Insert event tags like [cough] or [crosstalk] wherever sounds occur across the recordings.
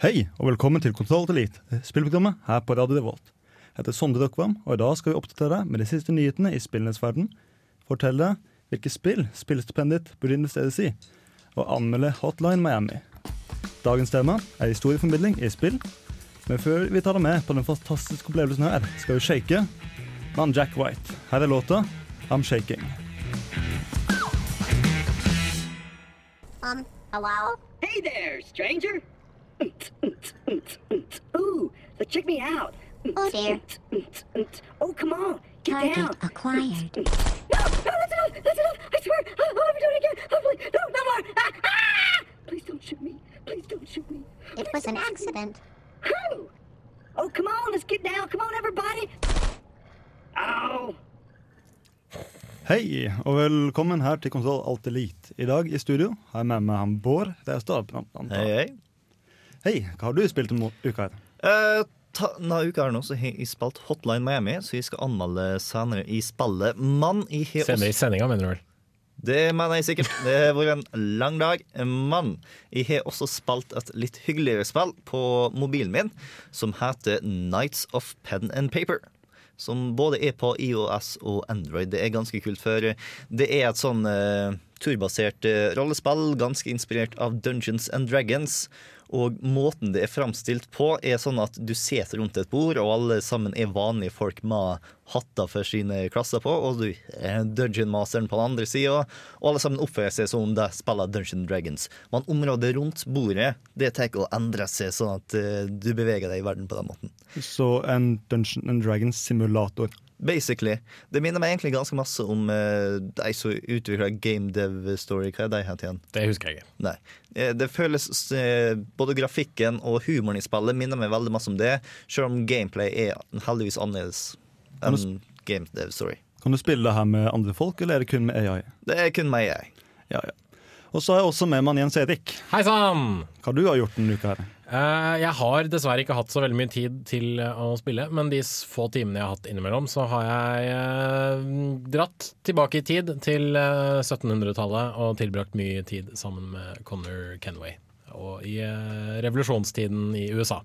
Hei, og velkommen til Kontroll til Elite, spillprogrammet her på Radio Revolt. Jeg heter Sondre Dokvam, og i dag skal vi oppdatere deg med de siste nyhetene i spillenes verden, fortelle hvilke spill spillstipendet ditt burde investeres i, og anmelde Hotline Miami. Dagens tema er historieformidling i spill, men før vi tar deg med på den fantastiske opplevelsen her, skal vi shake mann Jack White. Her er låta I'm Shaking. Um, hello? Hey there, stranger. Ooh, so check me out. Oh dear. Oh, come on, get down. Acquired. No, no, that's enough. That's enough. I swear. I'll, I'll never do it again. Oh, please, no, no more. Ah, ah! Please don't shoot me. Please don't shoot me. It was an accident. Who? Oh, come on, let's get down. Come on, everybody. Ow. Hei, og velkommen her til Kontroll Alt Elite. I dag i studio har jeg med meg han Bård Reistad. Hei, hei. Hei, hva har du spilt denne uka? her? Uh, ta, denne uka her nå så har jeg spilt Hotline Miami, så jeg skal anmelde senere i spillet. Men jeg har Senere i sendinga, mener du vel? Det mener jeg sikkert. Det har vært en lang dag. Men jeg har også spilt et litt hyggeligere spill på mobilen min, som heter Nights of Pen and Paper. Som både er på IOS og Android. Det er ganske kult, for det er et sånn uh, turbasert uh, rollespill, ganske inspirert av Dungeons and Dragons. Og måten det er framstilt på, er sånn at du sitter rundt et bord, og alle sammen er vanlige folk med hatter for sine klasser på, og du er dungeon-masteren på den andre sida, og alle sammen oppfører seg som om de spiller Dungeon Dragons. Men området rundt bordet det tar å endre seg, sånn at eh, du beveger deg i verden på den måten. Så en Dungeon and Dragons simulator. Basically. Det minner meg egentlig ganske masse om uh, de som utvikla Game Dev Story. Hva er de het igjen? Det husker jeg ikke. Nei. Eh, Det føles uh, Både grafikken og humoren i spillet minner meg veldig masse om det, selv om gameplay er heldigvis annerledes enn Game Dev Story. Kan du spille det her med andre folk, eller er det kun med AI? Det er kun med AI. Ja, ja. Og så har jeg også med meg Jens Erik. Hei sann! Hva du har gjort denne uka her? Eh, jeg har dessverre ikke hatt så veldig mye tid til eh, å spille, men de få timene jeg har hatt innimellom, så har jeg eh, dratt tilbake i tid til eh, 1700-tallet og tilbrakt mye tid sammen med Connor Kenway. Og i revolusjonstiden i USA.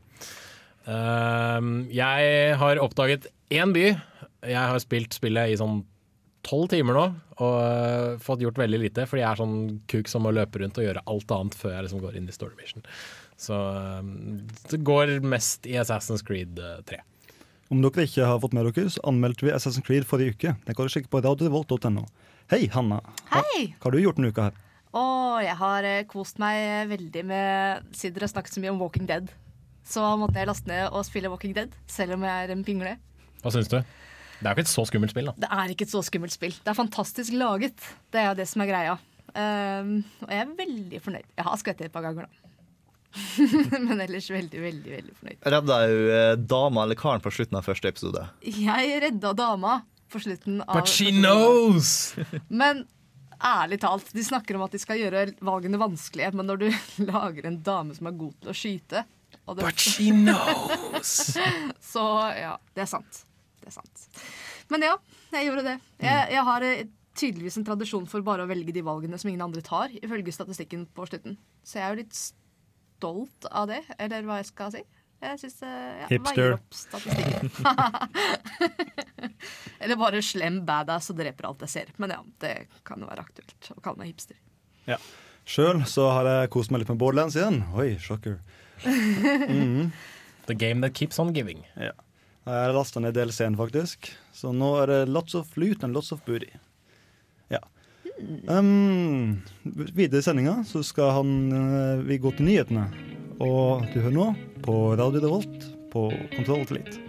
Jeg har oppdaget én by. Jeg har spilt spillet i sånn tolv timer nå og fått gjort veldig lite, fordi jeg er sånn kuk som må løpe rundt og gjøre alt annet før jeg liksom går inn i Story Mission. Så eh, det går mest i Assassin's Creed eh, 3. Om dere ikke har fått med dere, så anmeldte vi Assassin's Creed forrige uke. Den kan du sjekke på radiorevolt.no. Hei, Hanna. Hva, Hei! hva har du gjort denne uka her? Å, jeg har eh, kost meg veldig med Siden dere har snakket så mye om Walking Dead. Så måtte jeg laste ned og spille Walking Dead, selv om jeg er en pingle. Hva syns du? Det er jo ikke et så skummelt spill, da. Det er ikke et så skummelt spill. Det er fantastisk laget. Det er jo det som er greia. Um, og jeg er veldig fornøyd. Jeg har skvettet et par ganger, da. [laughs] Men ellers veldig, veldig veldig fornøyd. Redda jo eh, dama eller karen på slutten av første episode. Jeg redda dama på slutten av But she knows! [laughs] Men ærlig talt, de snakker om at de skal gjøre valgene vanskelige, men når du [laughs] lager en dame som er god til å skyte og det, But she knows! Så ja, det er sant. Det er sant. Men ja, jeg gjorde det. Jeg, jeg har eh, tydeligvis en tradisjon for bare å velge de valgene som ingen andre tar, ifølge statistikken på slutten. Så jeg er jo litt stolt av det, eller hva jeg skal si. Jeg synes det ja, Hipster. veier opp statistikken. [laughs] eller bare slem badass og dreper alt jeg ser. Men ja, det kan jo være aktuelt å kalle meg hipster. Ja. Sjøl så har jeg kost meg litt med Borderlands igjen. Oi, sjokker. [laughs] The game that keeps on giving. Ja. Jeg har lasta ned DLC-en, faktisk. Så nå er det lots of loot and lots of booty. Um, videre i sendinga så skal han, eh, vi gå til nyhetene. Og du hører nå på Radio Revolt på Kontroll og tillit.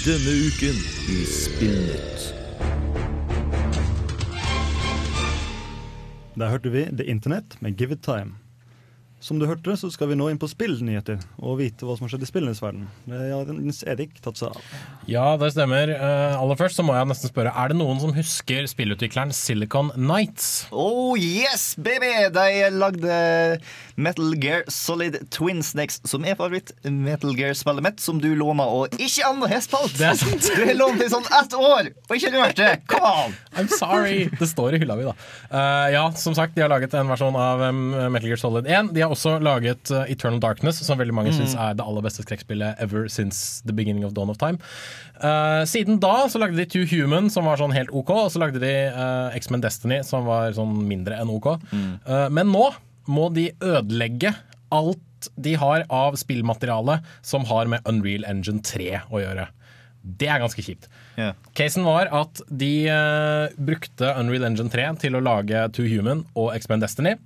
Denne uken i Spillnytt. Der hørte vi The Internet med Give It Time. Som du hørte, så skal vi nå inn på spillnyheter og vite hva som har skjedd i spillenes verden. Det har Nils Erik tatt seg av. Ja, det stemmer. Uh, aller først så må jeg nesten spørre, er det noen som husker spillutvikleren Silicon Knights? Oh yes, baby! De lagde Metal Gear Solid Twin Snakes, som er favoritt Metal Gear-spillet mitt, som du låna og ikke andre har spilt. Det er sant. Du har lånt det i sånn ett år og ikke rørt det. Come on! I'm sorry! Det står i hylla mi, da. Uh, ja, som sagt, de har laget en versjon av um, Metal Gear Solid 1. De har også laget uh, Eternal Darkness, som veldig mange syns er det aller beste skrekkspillet ever since the beginning of Dawn of Time. Uh, siden da så lagde de Two Human, som var sånn helt OK, og så lagde de uh, X-Men Destiny, som var sånn mindre enn OK. Eh, men nå må de ødelegge alt de har av spillmateriale som har med Unreal Engine 3 å gjøre. Det er ganske kjipt. Yeah. Casen var at de uh, brukte Unreal Engine 3 til å lage Two Human og X-Men Destiny.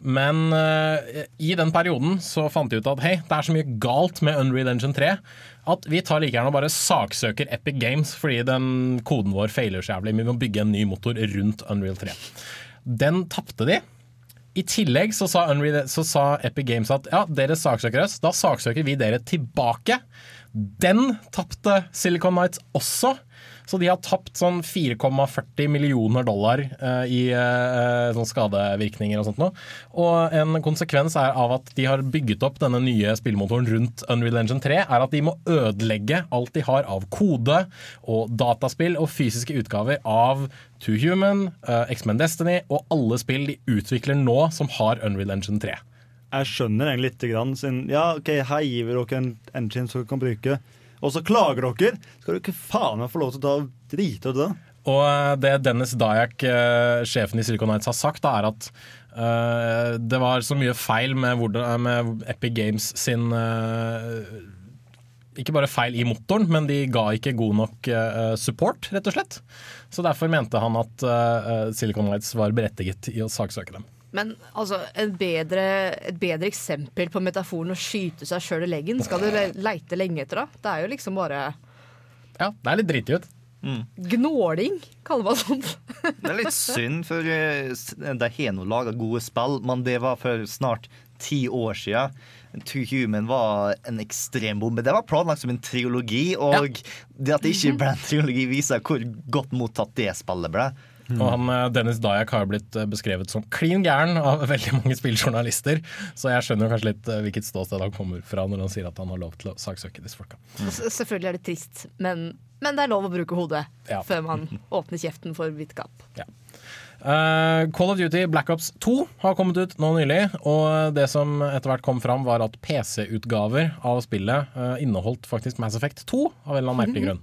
Men uh, i den perioden så fant de ut at hei, det er så mye galt med Unreal Engine 3 at vi tar like gjerne og bare saksøker Epic Games fordi den koden vår feiler så jævlig. Vi må bygge en ny motor rundt Unreal 3. Den tapte de. I tillegg så sa, Unreal, så sa Epic Games at ja, dere saksøker oss, da saksøker vi dere tilbake. Den tapte Silicon Knights også. Så de har tapt sånn 4,40 millioner dollar eh, i eh, sånn skadevirkninger og sånt noe. Og en konsekvens av at de har bygget opp denne nye spillmotoren rundt Unreal Engine 3, er at de må ødelegge alt de har av kode og dataspill og fysiske utgaver av To Human, uh, X-Men Destiny og alle spill de utvikler nå som har Unreal Engine 3. Jeg skjønner egentlig litt. Grann, sin, ja, ok, Her gir vi dere en engine som dere kan bruke, og så klager dere. Skal du ikke faen meg få lov til å ta drite ut det? Og eh, det Dennis Dayak, eh, sjefen i Silicon Nights, har sagt, er at eh, det var så mye feil med, med Epic Games sin Ikke bare feil i motoren, men de ga ikke god nok support, rett og slett. Så derfor mente han at Silicon Knights var berettiget i å saksøke dem. Men altså, en bedre, et bedre eksempel på metaforen å skyte seg sjøl i leggen skal du le- leite lenge etter. da Det er jo liksom bare Ja, det er litt dritig ut. gnåling, kaller man sånt. Det er litt synd, for eh, de har nå laga gode spill, men det var for snart ti år siden. To Human var en ekstrembombe. Det var planlagt som en triologi, og det at det ikke ble en triologi, viser hvor godt mottatt det spillet ble. Og han, eh, Dennis Dayak har blitt eh, beskrevet som klin gæren av [laughs] veldig mange spilljournalister, så jeg skjønner kanskje litt eh, hvilket ståsted han kommer fra når han sier at han har lov til å saksøke disse folka. Mm. Selvfølgelig er det trist, men, men det er lov å bruke hodet Ja. før man [laughs] åpner kjeften for vidt gap. Eh, Call of Duty Black Ops 2 har kommet ut nå nylig, og det som etter hvert kom fram, var at PC-utgaver av spillet uh, inneholdt faktisk Mass Effect 2, av en eller annen merkelig grunn.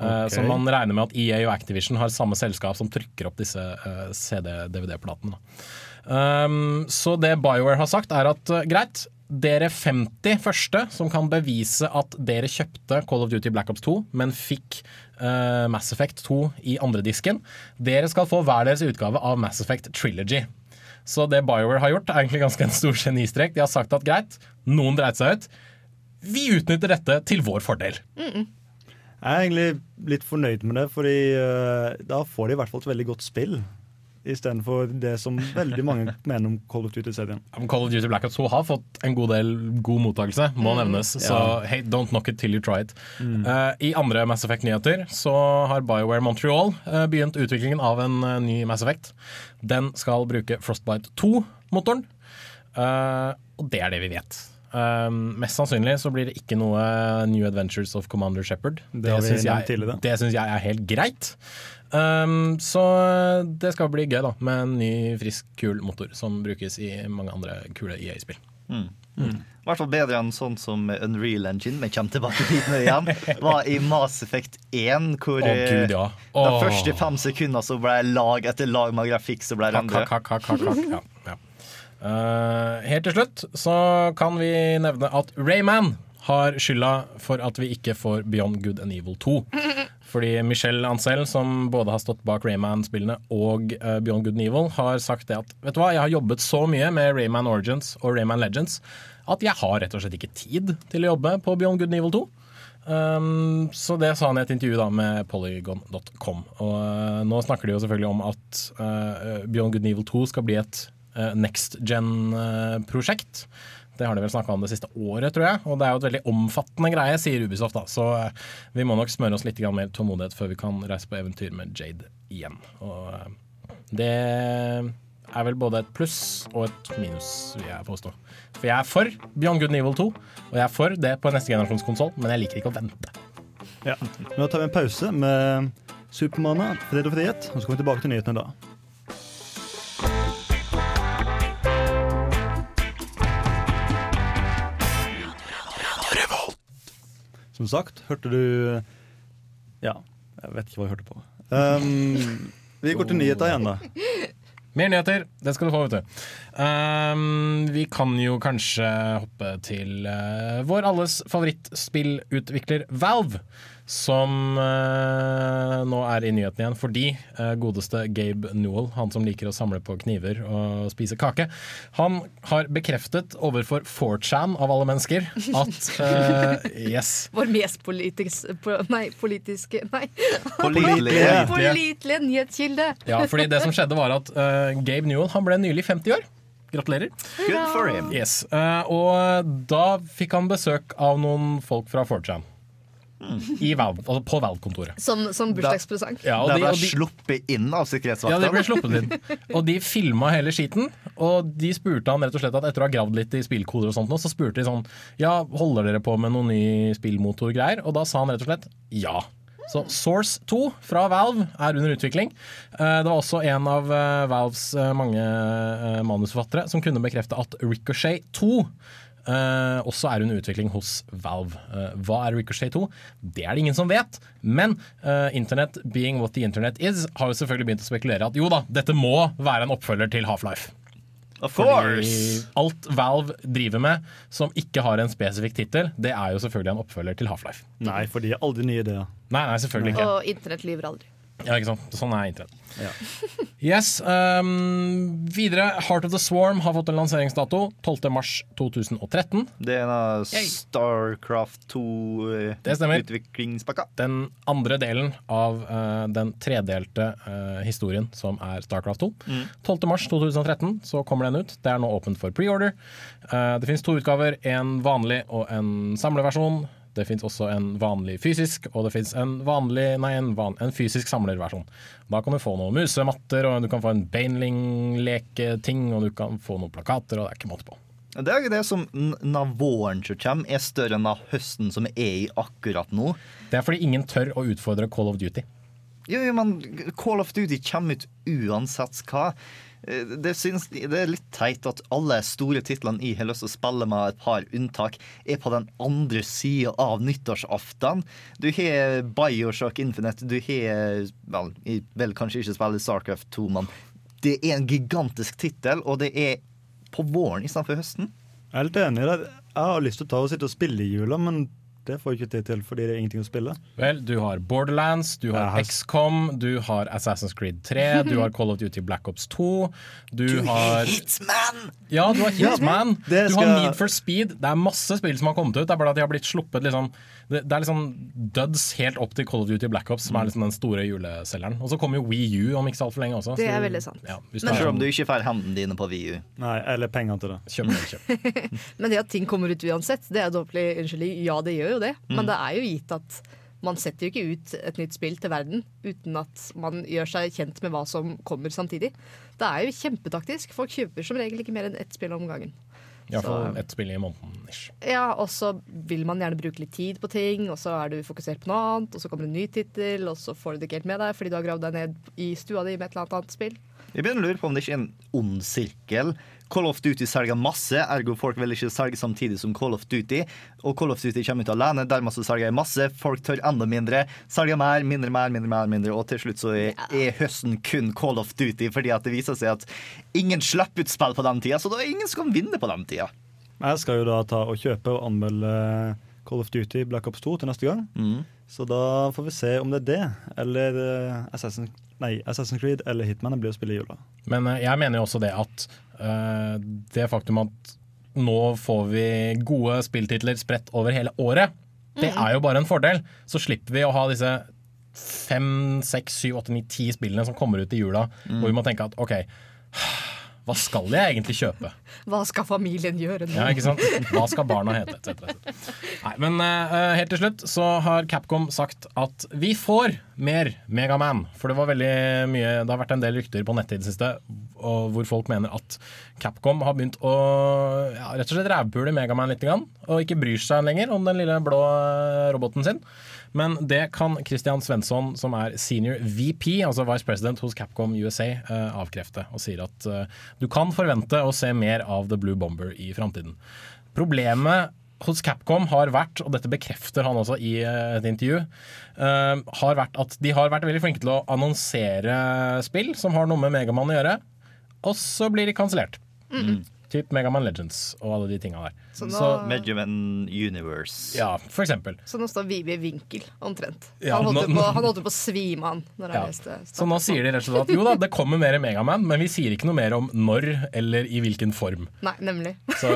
Eh, Ok. Så man regner med at EA og Activision har samme selskap som trykker opp disse eh, CD-DVD-platene. Um, så det BioWare har sagt, er at eh, greit, dere 50 første som kan bevise at dere kjøpte Call of Duty Black Ops 2, men fikk uh, Mass Effect 2 i andre disken, dere skal få hver deres utgave av Mass Effect Trilogy. Så det BioWare har gjort, er egentlig ganske en stor genistrek. De har sagt at greit, noen dreit seg ut. Vi utnytter dette til vår fordel. Jeg er egentlig litt fornøyd med det, fordi uh, da får de i hvert fall et veldig godt spill. Istedenfor det som veldig mange [laughs] mener om Call of Duty-serien. Call of Duty Black Ops 2 har fått en god del god mottakelse, må nevnes. Så Ja. hey, don't knock it till you try it. Eh, I andre Mass Effect-nyheter så har BioWare Montreal uh, begynt utviklingen av en ny Mass Effect. Den skal bruke Frostbite 2-motoren, Eh, og det er det vi vet. Eh, mest sannsynlig så blir det ikke noe New Adventures of Commander Shepherd. Det det syns jeg, jeg er helt greit. Um, så det skal bli gøy, da, med en ny, frisk, kul motor som brukes i mange andre kule EA-spill. I hvert fall bedre enn sånn som Unreal Engine, vi kommer tilbake dit nå igjen, var i Mass Effect 1, hvor eh, gud, ja. de første fem sekundene så ble lag etter lag med grafikk som ble rendret. Eh, helt til slutt så kan vi nevne at Rayman har skylda for at vi ikke får Beyond Good and Evil 2. Fordi Michelle Ancel, som både har stått bak Rayman-spillene og eh, Beyond Good and Evil, har sagt det at vet du hva, jeg har jobbet så mye med Rayman Origins og Rayman Legends at jeg har rett og slett ikke tid til å jobbe på Beyond Good and Evil 2. Um, så det sa han i et intervju da med polygon.com. Og uh, nå snakker de jo selvfølgelig om at uh, Beyond Good and Evil 2 skal bli et next gen-prosjekt. det har de vel snakka om det siste året, tror jeg. Og det er jo et veldig omfattende greie, sier Ubisoft. da Så eh, vi må nok smøre oss litt mer tålmodighet før vi kan reise på eventyr med Jade igjen. Og eh, det er vel både et pluss og et minus, vil jeg påstå. For jeg er for Beyond Good and Evil 2, og jeg er for det på neste generasjons konsoll, men jeg liker ikke å vente. Ja. Nå tar vi en pause med Supermanna, Fred og frihet, og så kommer vi tilbake til nyhetene da. Som sagt, hørte du Ja, jeg vet ikke hva jeg hørte på. Um, [laughs] vi går til nyheter igjen, da. Mer nyheter, det skal du få, vet du. Um, vi kan jo kanskje hoppe til uh, vår alles favorittspillutvikler Valve. Som eh, nå er i nyhetene igjen fordi eh, godeste Gabe Newell, han som liker å samle på kniver og spise kake, han har bekreftet overfor 4chan av alle mennesker at [laughs] eh, Yes. Vår mest politisk, po, nei, politiske Nei. [laughs] Pålitelige. Pålitelige nyhetskilde. Ja, fordi det som skjedde var at uh, Gabe Newell han ble nylig 50 år. Gratulerer. Good for him. Yes, uh, Og da fikk han besøk av noen folk fra 4chan. I Valve, altså på Valve-kontoret. Som, som bursdagspresang. Ja, og De og de, sluppet inn av ja, de ble sluppet inn. Og de filma hele skiten. Og de spurte han rett og slett at etter å ha gravd litt i spillkoder og sånt, så spurte de sånn Ja, holder dere på med noen ny spillmotorgreier? Og da sa han rett og slett ja. Så Source 2 fra Valve er under utvikling. Eh, Det var også en av eh, Valves eh, mange manusforfattere som kunne bekrefte at Ricochet 2 eh, også er hun i utvikling hos Valve. Uh, hva er Ricochet 2? Det er det ingen som vet. Men uh, Internet, being what the internet is, har jo selvfølgelig begynt å spekulere at jo da, dette må være en oppfølger til Half-Life. Of Fordi course! alt Valve driver med som ikke har en spesifikk tittel, det er jo selvfølgelig en oppfølger til Half-Life. Nei, for de har aldri nye ideer. Nei, nei, selvfølgelig ikke. Og internett lyver aldri. Ja, ikke sant? Sånn er internett. Ja. [laughs] Yes, um, videre. Heart of the Swarm har fått en lanseringsdato. 12. mars 2013. Det er en av Starcraft 2-utviklingspakka. Den andre delen av uh, den tredelte uh, historien som er Starcraft 2. 12. mars 2013 så kommer den ut. Det er nå åpent for preorder. Uh, det finnes to utgaver, en vanlig og en samleversjon. Det fins også en vanlig fysisk, og det fins en, en, van, en fysisk samlerversjon. Da kan du få noen musematter, og du kan få en Baneling-leketing, og du kan få noen plakater, og det er ikke måte på. Det er det som når våren som kommer, er større enn høsten som er i akkurat nå. Det er fordi ingen tør å utfordre Call of Duty. Jo, jo, men Call of Duty kommer ut uansett hva. Eh, Det, synes, det er litt teit at alle store titlene jeg har lyst til å spille med et par unntak, er på den andre sida av nyttårsaften. Du har Bioshock Infinite, du har Vel, jeg vil kanskje ikke spille Starcraft 2, men det er en gigantisk tittel, og det er på våren istedenfor høsten. Jeg er helt enig i det. Jeg har lyst til å ta og sitte og spille i jula, men det får jeg ikke tid til fordi det er ingenting å spille. Vel, du har Borderlands, du har har- XCOM, du har Assassin's Creed 3, du har Call of Duty Black Ops 2, du har Hitsman! Ja, du har Hitman, skal... du har Need for Speed. Det er masse spill som har kommet ut. Det er bare at de har blitt sluppet liksom Det, det er liksom duds helt opp til Call of Duty Black Ops, som er liksom den store juleselgeren. Og så kommer jo Wii U om ikke så altfor lenge også. Det er veldig sant. Ja, Men- Selv om du ikke får hendene dine på VU. Nei, eller penger til det. kjøp, kjøp, kjøp. [laughs] Men det at ting kommer ut uansett, det er dårlig unnskyldning. Ja, det gjør jo det. Mm. Men det er jo gitt at man setter jo ikke ut et nytt spill til verden uten at man gjør seg kjent med hva som kommer samtidig. Det er jo kjempetaktisk. Folk kjøper som regel ikke mer enn ett spill om gangen. Iallfall ett spill i måneden. ish. Ja, Og så vil man gjerne bruke litt tid på ting, og så er du fokusert på noe annet, og så kommer en ny tittel, og så får du det ikke helt med deg fordi du har gravd deg ned i stua di med et eller annet annet spill. Jeg begynner å lure på om det ikke er en ond sirkel. Call of Duty selger masse, ergo folk vil ikke selge samtidig som Call of Duty. Og Call of Duty kommer ut alene, dermed så selger jeg masse. Folk tør enda mindre. Selger mer, mindre, mer, mindre, mer, mindre. Og til slutt så er, er høsten kun Call of Duty, fordi at det viser seg at ingen slipper ut spill på den tida, så da er ingen som kan vinne på den tida. Jeg skal jo da ta og kjøpe og anmelde Call of Duty Black Ops 2 til neste gang. Mm. Så da får vi se om det er det, eller eh, Assassin, nei, Assassin's Creed eller Hitman blir å spille i jula. Men eh, jeg mener jo også det at uh, det faktum at nå får vi gode spilltitler spredt over hele året, Det er jo bare en fordel. Så slipper vi å ha disse fem, seks, syv, åtte, ni, ti spillene som kommer ut i jula, hvor vi må tenke at OK, hva skal jeg egentlig kjøpe? Hva skal familien gjøre nå? Ja, ikke sant? Hva skal barna hete? Et cetera, et cetera. Nei, men uh, helt til slutt så har Capcom sagt at vi får mer Megaman. For det var veldig mye Det har vært en del rykter på nettet i det siste og hvor folk mener at Capcom har begynt å ja, rett og slett rævpule Megaman litt, og ikke bryr seg lenger om den lille blå eh, roboten sin. Men det kan Christian Svensson, som er senior VP, altså vice president hos Capcom USA, eh, avkrefte. Og sier at eh, du kan forvente å se mer av The Blue Bomber i framtiden. Problemet hos Capcom har vært, og dette bekrefter han også i eh, et intervju, har vært at de har vært veldig flinke til å annonsere spill som har noe med Megaman å gjøre, og så blir de kansellert. Mm. Typ Megaman Legends og alle de tinga der. Så nå- Megaman Universe. Ja, for eksempel. Så nå står Vivi i vinkel, omtrent. Ja, han, holdt nå- jo på, han holdt på å svime an når Ja. han leste Så nå sier de rett og slett at jo da, det kommer mer Megaman, men vi sier ikke noe mer om når eller i hvilken form. Nei, nemlig. Så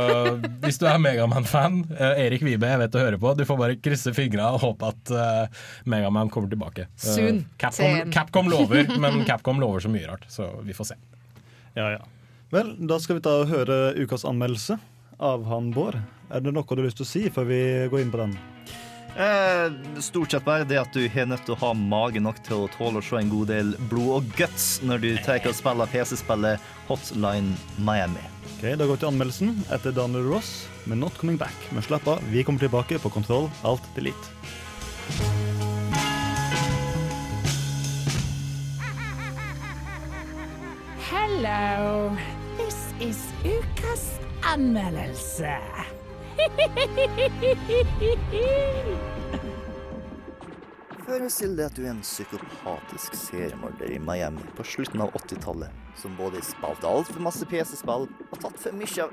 hvis du er Megaman-fan, eh, Erik Vibe, jeg vet du hører på, du får bare krysse fingra og håpe at uh, Megaman kommer tilbake. Eh, Soon. Capcom, Capcom lover, men Capcom lover så mye rart, så vi får se. Ja, ja. Vel, da skal vi ta og høre ukas anmeldelse av han Bård. Er det noe du har lyst til å si før vi går inn på den? Eh, stort sett bare det at du har nødt til å ha mage nok til å tåle å se en god del blod og guts når du tar og spiller PC-spillet Hotline Miami. Ok, Da går vi til anmeldelsen etter Daniel Ross med Not Coming Back. Men slapp av, vi kommer tilbake på kontroll alt delete. Hello. This is ukas anmeldelse. [laughs] Forestill deg at du er en psykopatisk seriemorder i Miami på slutten av 80-tallet, som både spilte spilt altfor masse PC-spill og tatt for mye av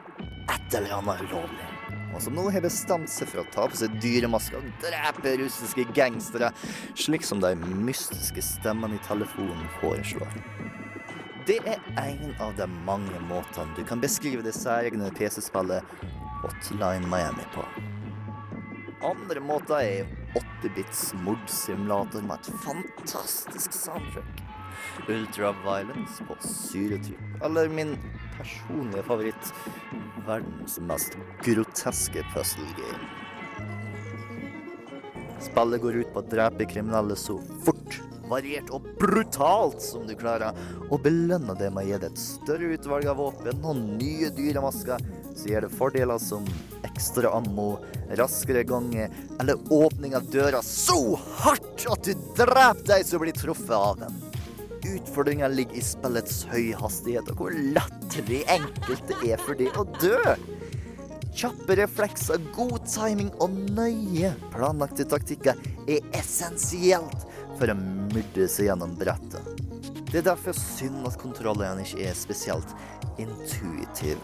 et eller annet ulovlig. Og som nå har bestemt seg for å ta på seg dyremasker og drepe russiske gangstere, slik som de mystiske stemmene i telefonen foreslår. Det er en av de mange måtene du kan beskrive det særegne PC-spillet Hotline Miami på. Andre måter er 8-bits mordsimulator med et fantastisk soundtrack. Ultraviolence på syretyp. Eller min personlige favoritt, verdens mest groteske puzzle game. Spillet går ut på å drepe kriminelle så fort, variert og brutalt som du klarer, og belønner det med å gi deg et større utvalg av våpen og nye dyremasker, så gir det fordeler som ekstra ammo, raskere gange eller åpning av døra så hardt at du dreper de som blir truffet av dem. Utfordringa ligger i spillets høy hastighet og hvor latterlig enkelt det er for deg å dø. Kjappe reflekser, god timing og nøye planlagte taktikker er essensielt for å myrde seg gjennom brettet. Det er derfor synd at kontrollene ikke er spesielt intuitive.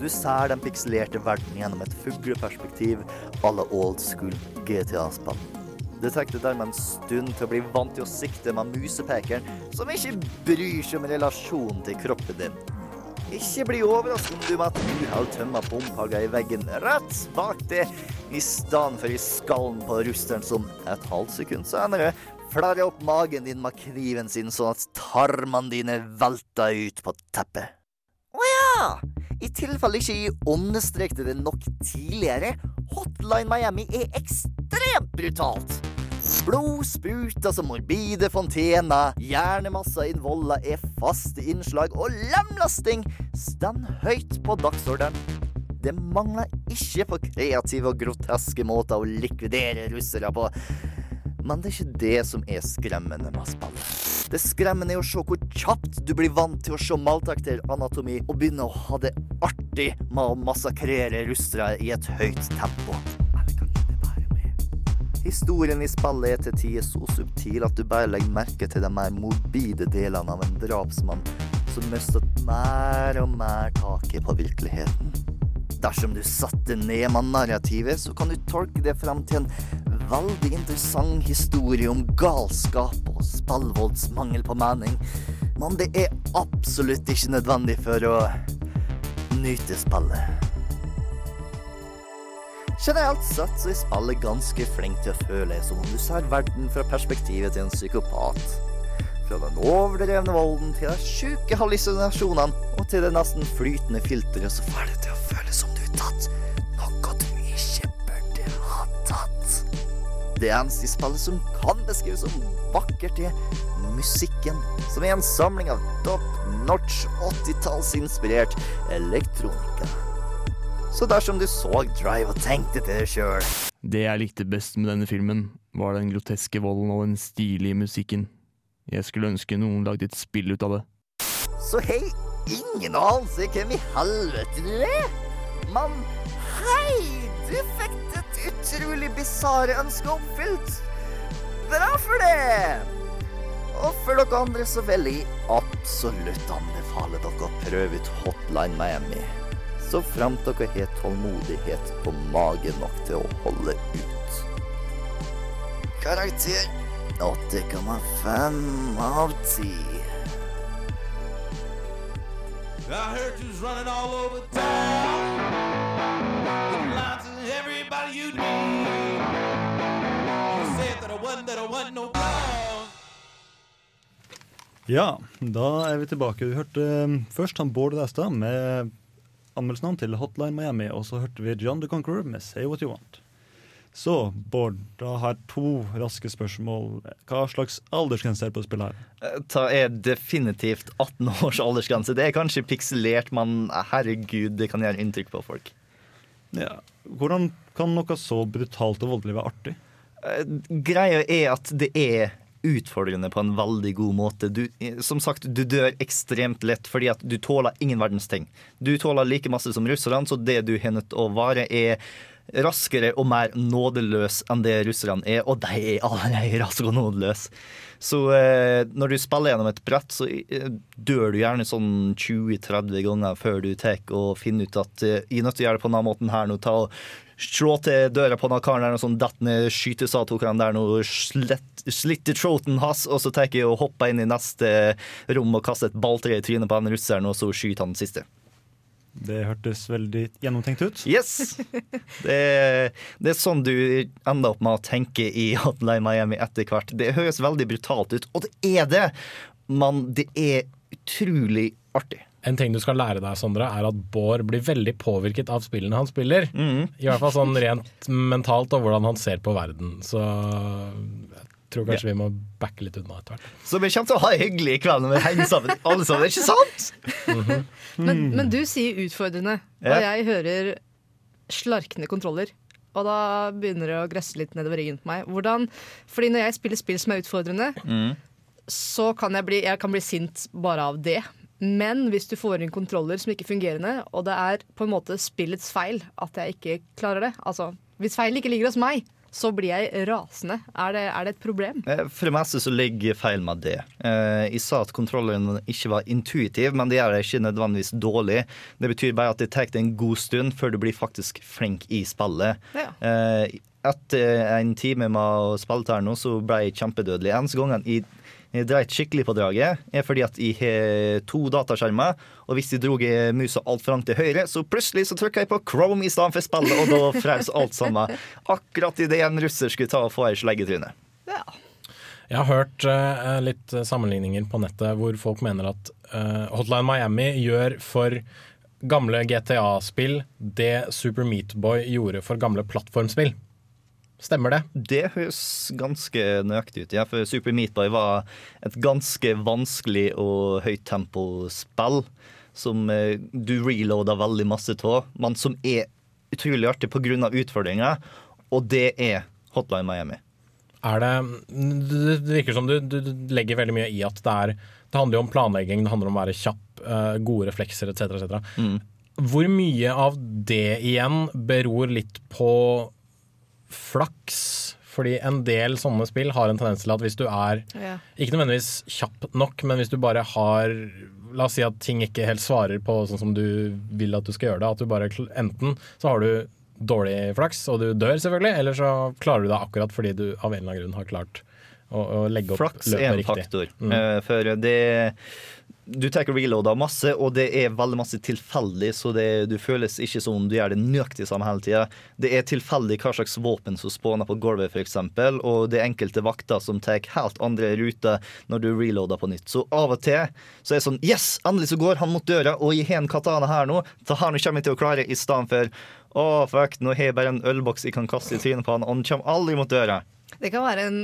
Du ser den pikselerte verden gjennom et fugleperspektiv à la old school GTA-spill. Det trengte dermed en stund til å bli vant til å sikte med musepekeren, som ikke bryr seg om relasjonen til kroppen din. Ikke bli overrasket om du med et har tømma bomphagga i veggen rett bak det, i stedet for i skallen på rusteren som et halvt sekund senere flarer opp magen din med kniven sin sånn at tarmene dine velter ut på teppet. Å ja! I tilfelle ikke understrekte det nok tidligere, Hotline Miami er ekstremt brutalt. Blod spruter som morbide fontener, hjernemasser innen volda er faste innslag, og lemlasting står høyt på dagsordenen. Det mangler ikke på kreative og groteske måter å likvidere russere på. Men det er ikke det som er skremmende med spillet. Det skremmende er å se hvor kjapt du blir vant til å se maltakteranatomi og begynne å ha det artig med å massakrere russere i et høyt tempo. Historien i spillet er til tider så subtil at du bare legger merke til de mer morbide delene av en drapsmann som mistet mer og mer taket på virkeligheten. Dersom du satte ned med narrativet, så kan du tolke det frem til en veldig interessant historie om galskap og spillvolds mangel på mening. Men det er absolutt ikke nødvendig for å nyte spillet. Generelt sett så er spillet ganske flink til å føle som om du ser verden fra perspektivet til en psykopat. Fra den overdrevne volden til de sjuke hallusinasjonene og til det nesten flytende filteret, så får det til å føles som du er tatt noe du ikke burde ha tatt. Det eneste spillet som kan beskrives som vakkert, er musikken, som er en samling av top notch 80-tallsinspirert elektronika. Så dersom du så Drive og tenkte til deg sjøl Det jeg likte best med denne filmen, var den groteske volden og den stilige musikken. Jeg skulle ønske noen lagde et spill ut av det. Så hei, ingen anelse hvem i helvete du er. Men hei, du fikk ditt utrolig bisarre ønske oppfylt. Bra for det! Og for dere andre så vil jeg absolutt anbefale dere å prøve ut Hotline Miami. Så framt dere har tålmodighet på mage nok til å holde ut. Karakter 8,5 av 10. I heard you was running all over town. With lines to everybody you need. You said that I wasn't, that I wasn't no clown. Ja, da er vi tilbake. Vi hørte um, først han Bård Læstad med anmeldelsen til Hotline Miami, og så hørte vi John the Conqueror med Say What You Want. Så Bård, da har jeg to raske spørsmål. Hva slags aldersgrense er det på spillet her? Det er definitivt 18 års aldersgrense. Det er kanskje pikselert, men herregud, det kan gjøre inntrykk på folk. Ja. Hvordan kan noe så brutalt og voldelig være artig? Eh, Greia er at det er utfordrende på en veldig god måte. Du, som sagt, du dør ekstremt lett fordi at du tåler ingen verdens ting. Du tåler like masse som russerne, så det du har nødt til å være, er raskere og mer nådeløs enn det russerne er, og de er allerede [laughs] raske og nådeløse. Så eh, når du spiller gjennom et brett, så eh, dør du gjerne sånn 20-30 ganger før du tar og finner ut at eh, jeg er nødt til å gjøre det på denne måten her nå. ta og slå til døra på den karen der og sånn datt ned skytesatokeren der og slett, slitter throaten hans, og så tar jeg og hopper inn i neste rom og kaster et balltre i trynet på den russeren, og så skyter han den siste. Det hørtes veldig gjennomtenkt ut. Yes! Det, det er sånn du ender opp med å tenke i Hotline Miami etter hvert. Det høres veldig brutalt ut, og det er det, men det er utrolig artig. En ting du skal lære deg, Sondre, er at Bård blir veldig påvirket av spillene han spiller. I hvert fall sånn rent mentalt og hvordan han ser på verden. Så jeg tror kanskje vi må backe litt unna etter hvert. Så vi kommer til å ha det hyggelig i kveld når vi henger sammen, alle sammen, ikke sant? Men, men du sier utfordrende, og jeg hører slarkende kontroller. Og da begynner det å gresse litt nedover ryggen på meg. Hvordan, fordi når jeg spiller spill som er utfordrende, Mm. så kan jeg bli, jeg kan bli sint bare av det. Men hvis du får inn kontroller som ikke er fungerende, og det er på en måte spillets feil at jeg ikke klarer det Altså, hvis feilen ikke ligger hos meg, så blir jeg rasende. Er det, er det et problem? Eh, For det meste så ligger feil med det. Eh, Jeg sa at kontrollen ikke var intuitiv, men det gjør det ikke nødvendigvis dårlig. Det betyr bare at det tar en god stund før du blir faktisk flink i spillet. Ja. Eh, Etter en time med å spille her nå, så ble jeg kjempedødelig. Eneste gangen jeg, jeg dreit skikkelig på draget, er fordi at jeg har to dataskjermer, og hvis jeg dro musa alt langt til høyre, så plutselig så trykka jeg på Chrome i stedet for spillet, og da fraus alt sammen. Akkurat idet en russer skulle ta og få ei slegge i trynet. Jeg har hørt uh, litt sammenligninger på nettet hvor folk mener at uh, Hotline Miami gjør for gamle GTA-spill det Super Meat Boy gjorde for gamle plattformspill. Stemmer det? Det høres ganske nøyaktig ut, ja. For Super Meat Boy var et ganske vanskelig og høyt tempo-spill som eh, du reloada veldig masse av, men som er utrolig artig pga. utfordringer, og det er Hotline Miami. Er det, det virker som du, du du legger veldig mye i at det er Det handler jo om planlegging, det handler om å være kjapp, eh, gode reflekser etc. etc. Mm. Hvor mye av det igjen beror litt på flaks? Fordi en del sånne spill har en tendens til at hvis du er Ja. ikke nødvendigvis kjapp nok, men hvis du bare har La oss si at ting ikke helt svarer på sånn som du vil at du skal gjøre det. At du bare Enten så har du dårlig flaks, og du dør selvfølgelig, eller så klarer du det akkurat fordi du av en eller annen grunn har klart å, å legge opp Flaks er en riktig. faktor. Mm. Eh, for det Du tar reloader masse, og det er veldig masse tilfeldig, så det, du føles ikke som om du gjør det nøyaktig samme hele tida. Det er tilfeldig hva slags våpen som spåner på gulvet, f.eks., og det er enkelte vakter som tar helt andre ruter når du reloader på nytt. Så av og til så er det sånn Yes, endelig så går han mot døra, og jeg har en katana her nå. Så her nå kommer jeg til å klare, i stedet for å, fuck, nå har jeg bare en ølboks jeg kan kaste i trynet på han, og han kommer aldri mot døra. Det kan være en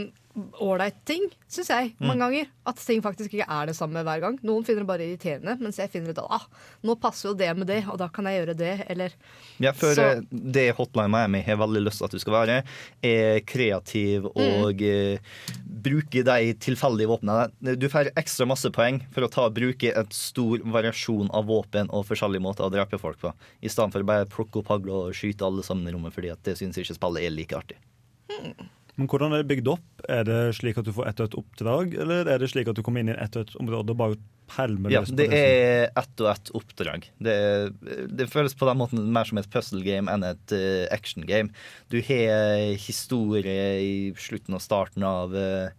ålreit ting, syns jeg, mange Mm. ganger. At ting faktisk ikke er det samme hver gang. Noen finner det bare irriterende, mens jeg finner ut at ah, nå passer jo det med det, og da kan jeg gjøre det, eller Ja, for Så- eh, det Hotline Miami har veldig lyst til at du skal være, er kreativ og uh, bruke de tilfeldige våpnene. Du får ekstra masse poeng for å ta, bruke en stor variasjon av våpen og forskjellige måter å drepe folk på, i stedet for bare plukke opp hagla og skyte alle sammen i rommet, fordi at det syns ikke spillet er like artig. Men hvordan er det bygd opp? Er det slik at du får ett og ett oppdrag, eller er det slik at du kommer inn i ett og ett område og bare pælmer Ja, løs på det Det er ett og ett oppdrag. Det, det føles på den måten mer som et puzzle game enn et uh, action game. Du har historie i slutten og starten av uh,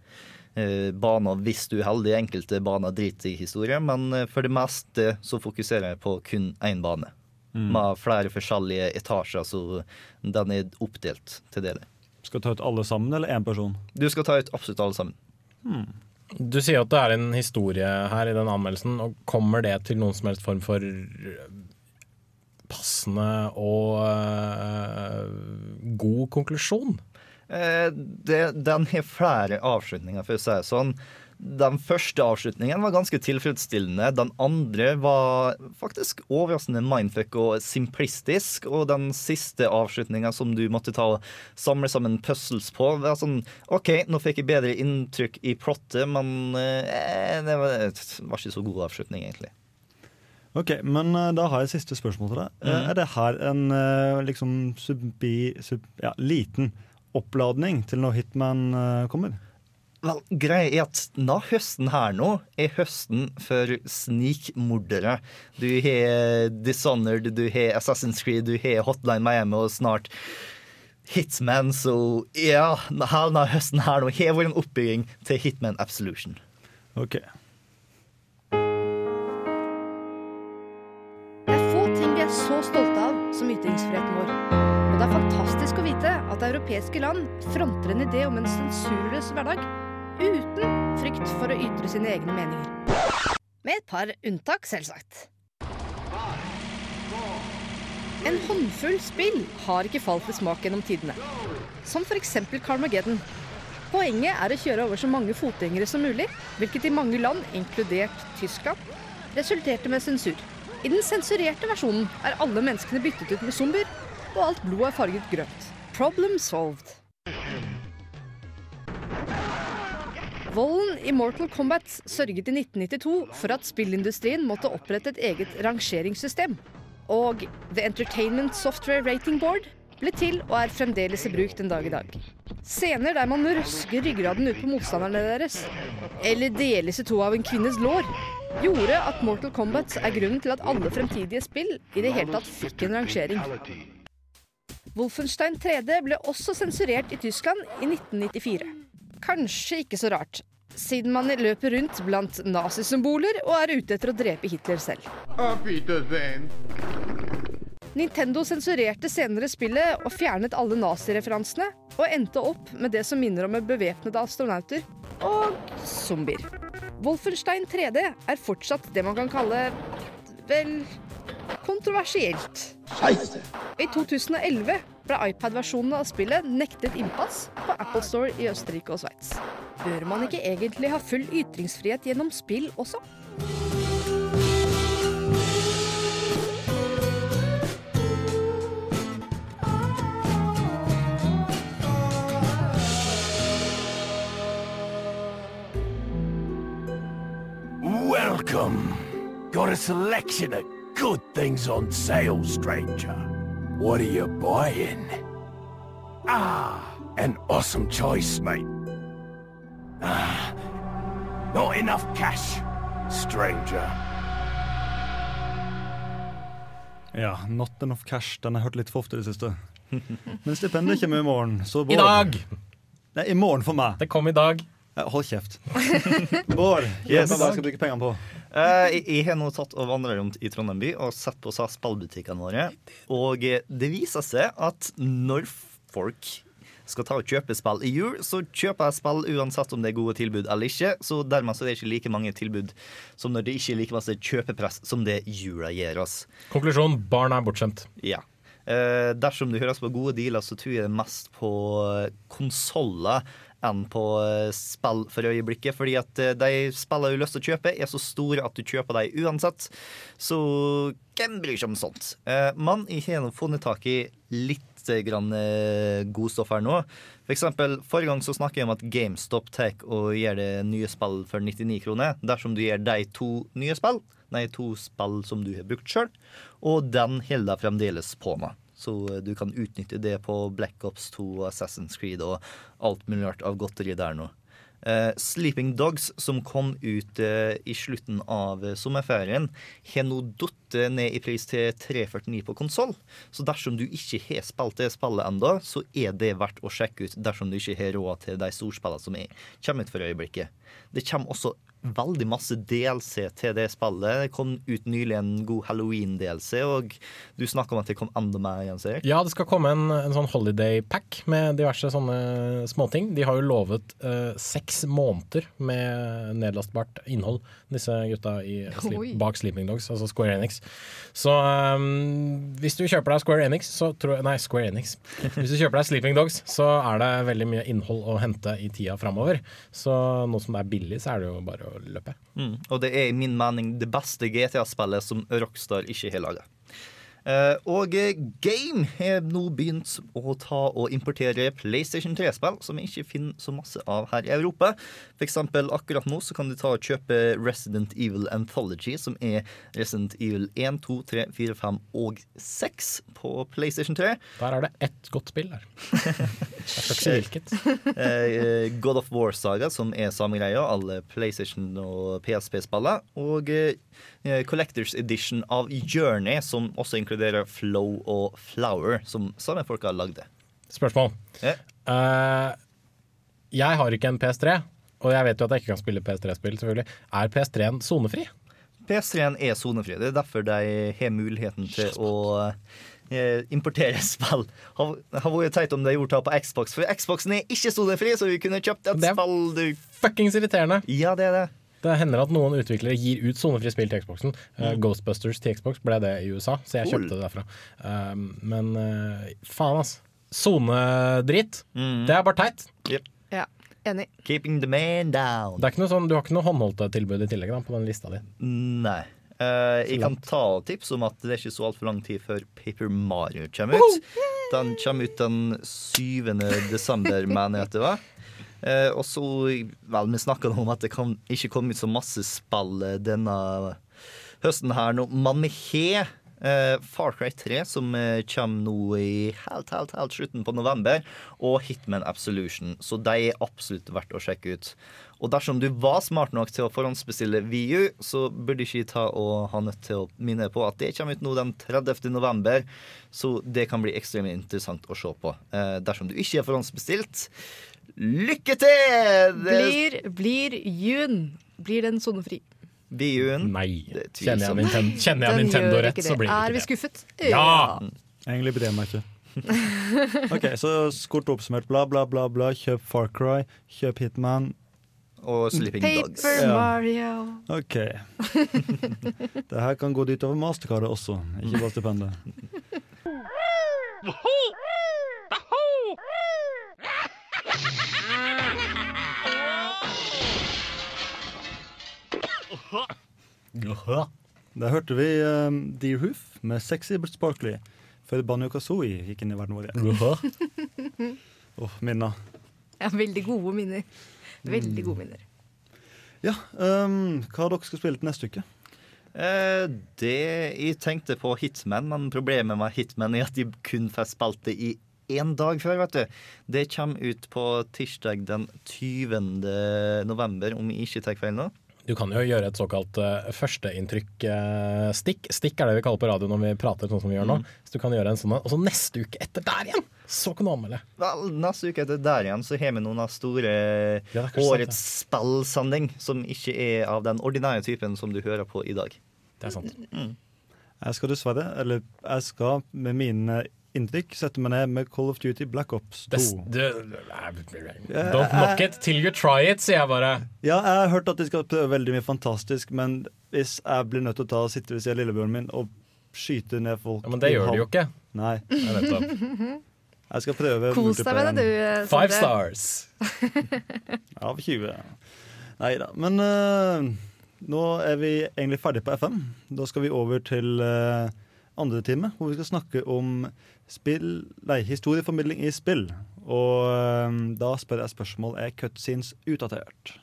baner hvis du er heldig. Enkelte baner driter i historie, men eh, for det meste så fokuserer jeg på kun én bane. Mm. Med flere forskjellige etasjer, så den er oppdelt til deler. Skal ta ut alle sammen, eller én person? Du skal ta ut absolutt alle sammen. Du sier at det er en historie her i den anmeldelsen, og kommer det til noen som helst form for øh, passende og øh, god konklusjon? Eh, det, den har flere avslutninger, for å si det sånn. Den første avslutningen var ganske tilfredsstillende. Den andre var faktisk overraskende mindfuck og simplistisk. Og den siste avslutninga som du måtte ta og samle sammen puzzles på, var sånn OK, nå fikk jeg bedre inntrykk i plottet, men eh, det var, var ikke så god avslutning, egentlig. Ok, men eh, da har jeg siste spørsmål til deg. Eh, Mhm. Er det her en eh, liksom subi, sub, ja, liten oppladning til når Hitman kommer? Vel, greia er at denne høsten her nå er høsten for snikmordere. Du har Dishonored, du har Assassin's Creed, du har Hotline Miami og snart Hitman, så ja, hele høsten her nå har vært en oppbygging til Hitman Absolution. Ok. Det er få ting vi er så stolte av som ytringsfriheten vår. Og det er fantastisk å vite at europeiske land fronter en idé om en sensurløs hverdag uten frykt for å ytre sine egne meninger. Med et par unntak, selvsagt. En håndfull spill har ikke falt i smak gjennom tidene. Som f.eks. Carmageddon. Poenget er å kjøre over så mange fotgjengere som mulig, hvilket i mange land, inkludert Tyskland, resulterte med sensur. I den sensurerte versjonen er alle menneskene byttet ut med zombier, og alt blod er farget grønt. Problem solved. Volden i Mortal Kombat sørget i 1992 for at spillindustrien måtte opprette et eget rangeringssystem. Og The Entertainment Software Rating Board ble til og er fremdeles i bruk den dag i dag. Scener der man røsker ryggraden ut på motstanderne deres, eller deles i to av en kvinnes lår, gjorde at Mortal Kombat er grunnen til at alle fremtidige spill i det hele tatt fikk en rangering. Wolfenstein 3D ble også sensurert i Tyskland i 1994. Kanskje ikke så rart, siden man løper rundt blant nazisymboler og er ute etter å drepe Hitler selv. Nintendo sensurerte senere spillet og fjernet alle nazireferansene, og endte opp med det som minner om bevæpnede astronauter og zombier. Wolfenstein 3D er fortsatt det man kan kalle vel kontroversielt. I 2011 ble iPad-versjonen av spillet nektet innpass på Apple Store i Østerrike og Sveits. Bør man ikke egentlig ha full ytringsfrihet gjennom spill også? Welcome. Got a selection of good things on sale, stranger. What are you buying? Ah, an awesome choice, mate. Ah, not enough cash, stranger. Ja, Not enough cash. Den har jeg hørt litt for ofte i det siste. [laughs] Men stipendet kommer i morgen. Så I dag! Nei, i morgen for meg. Det kom i dag. Hold kjeft. [laughs] Bård, Yes. hva skal du bruke pengene på? Eh, jeg, har nå tatt og vandra rundt i Trondheim by og sett på spillbutikkene våre. Og eh, det viser seg at når folk skal ta og kjøpe spill i jul, så kjøper jeg spill uansett om det er gode tilbud eller ikke. Så dermed så er det ikke like mange tilbud som når det ikke er like masse kjøpepress som det jula gir oss. Konklusjon barn er bortskjemt. Ja. Eh, dersom du høres på gode dealer, så tror jeg mest på konsoller enn på eh, spill for øyeblikket. Fordi at eh, de spillene du har lyst til å kjøpe, er så store at du kjøper dem uansett. Så hvem bryr seg om sånt? Eh, men jeg har funnet tak i litt grann godstoff her nå. For eksempel, Forrige gang så snakket jeg om at GameStop tar og gir det nye spill for 99 kroner. Dersom du gir de to nye spill, nei, to spill som du har brukt sjøl, og den holder jeg fremdeles på med. Så eh, du kan utnytte det på Black Ops 2 og Assassin's Creed og alt mulig rart av godteri der nå. Uh, Sleeping Dogs, som kom ut uh, i slutten av sommerferien, har nå datt ned i pris til 349 på konsoll. Så dersom du ikke har spilt det spillet ennå, så er det verdt å sjekke ut dersom du ikke har råd til de storspillene som er, kommer ut for øyeblikket. Det kommer også veldig masse DLC til det spillet. Det kom ut nylig en god Halloween-DLC, og du snakker om at det kom enda mer, Jens Erik? Ja, det skal komme en, en sånn holiday pack med diverse sånne småting. De har jo lovet eh, seks måneder med nedlastbart innhold, disse gutta i, bak Sleeping Dogs, altså Square Enix. Så um, hvis du kjøper deg Square Enix, så tror jeg Nei, Square Enix. Hvis du kjøper deg Sleeping Dogs, så er det veldig mye innhold å hente i tida framover. Så nå som det er billig, så er det jo bare å løpe. Mm. Og det er i min mening det beste GTA-spillet som Rockstar ikke har laga. Eh, og eh, Game har nå begynt å ta og importere PlayStation 3-spill, som vi ikke finner så masse av her i Europa. For eksempel akkurat nå så kan du ta og kjøpe Resident Evil Anthology, som er Resident Evil 1, 2, 3, 4, 5 og 6 på PlayStation 3. Der er det ett godt spill der. [laughs] Jeg skal ikke si hvilket. Eh, God of War-saga, som er samme greia, alle PlayStation og PSP-spillene. Og Collectors Edition av Journey, som også inkluderer Flow og Flower, som samme folk har lagd det. Spørsmål. Yeah. Uh, jeg har ikke en PS3, og jeg vet jo at jeg ikke kan spille PS3-spill, selvfølgelig. Er PS3-en sonefri? PS3-en er sonefri. Det er derfor de har muligheten til å eh, importere [laughs] spill. Har, har vært teit om de gjorde det på Xbox, for Xboxen er ikke sonefri, så vi kunne kjøpt et Det er spill du Fuckings irriterende. Ja, det er det. Det hender at noen utviklere gir ut sonefrie spill til Xboxen. Uh, Ghostbusters til Xbox ble det i USA, så jeg Cool. kjøpte det derfra. Uh, men uh, faen, ass. Sonedritt. Det er bare teit. Ja, enig. Keeping the man down. Det er ikke noe sånn, du har ikke noe håndholdte tilbud i tillegg da, på den lista di. Nei. Uh, jeg kan ta tips om at det er ikke så altfor lang tid før Paper Mario kommer ut. Den kommer ut den 7. desember, [laughs] mener jeg at det var. Eh, og så, vel, vi snakka om at det kan ikke komme ut så masse spill eh, denne høsten her nå, men vi har eh, Far Cry 3, som eh, kommer nå i helt, helt, helt slutten på november, og Hitman Absolution. Så de er absolutt verdt å sjekke ut. Og dersom du var smart nok til å forhåndsbestille VU, så burde ikke ta og ha nødt til å minne på at det kommer ut nå den 30. november, så det kan bli ekstremt interessant å se på. Eh, dersom du ikke er forhåndsbestilt, lykke til! Blir, blir jun Blir den sonefri? VU-en? Nei. Er Kjenner jeg. Ninten kjenner jeg Nintendo rett, så blir det. ikke det Er vi skuffet? Ja! Egentlig bryr jeg meg ikke. [laughs] OK, så kort oppsummert. Bla, bla, bla, bla. Kjøp Far Cry, kjøp Hitman. Og Sleeping Dogs. Paper Ja. Mario. OK. [laughs] Det her kan gå dit over mastercardet også, ikke bare stipendet. [laughs] Der hørte vi um, Dear Hoof med Sexy but Sparkly før Banjo Kazooie gikk inn i verden vår igjen. [laughs] Åh, minner. Ja, veldig gode minner. Veldig Mm. gode minner. Ja, um, hva dere skal spille til neste uke? Eh, det Jeg tenkte på Hitman, men problemet med Hitman er at de kun får spilt det i én dag før, vet du. Det kommer ut på tirsdag den 20. november, om jeg ikke tar feil nå. Du kan jo gjøre et såkalt uh, førsteinntrykk-stikk. Stikk er det vi kaller på radio når vi prater sånn som vi gjør nå. Mm. Så du kan gjøre en sånn, Og så neste uke etter der igjen, Så kan du anmelde. Vel, neste uke etter der igjen så har vi noen av store Ja, årets spillsending som ikke er av den ordinære typen som du hører på i dag. Det er sant. Mm. Jeg skal dessverre, eller jeg skal med mine inntrykk setter meg ned med Call of Duty Black Ops 2. Det, det, don't knock it till you try it, sier jeg bare. Ja, jeg har hørt at de skal prøve veldig mye fantastisk, men hvis jeg blir nødt til å ta og sitte ved siden av lillebjørnen min og skyte ned folk Ja, men det gjør de jo ikke. Nei. [laughs] Jeg skal prøve Kos deg med det, du. Five stars. [laughs] Av 20. Nei da. Men uh, nå er vi egentlig ferdig på FM. Da skal vi over til eh, andre time, hvor vi skal snakke om spill, nei, historieformidling i spill. Og eh, da spør jeg spørsmål er cutscenes utdatert.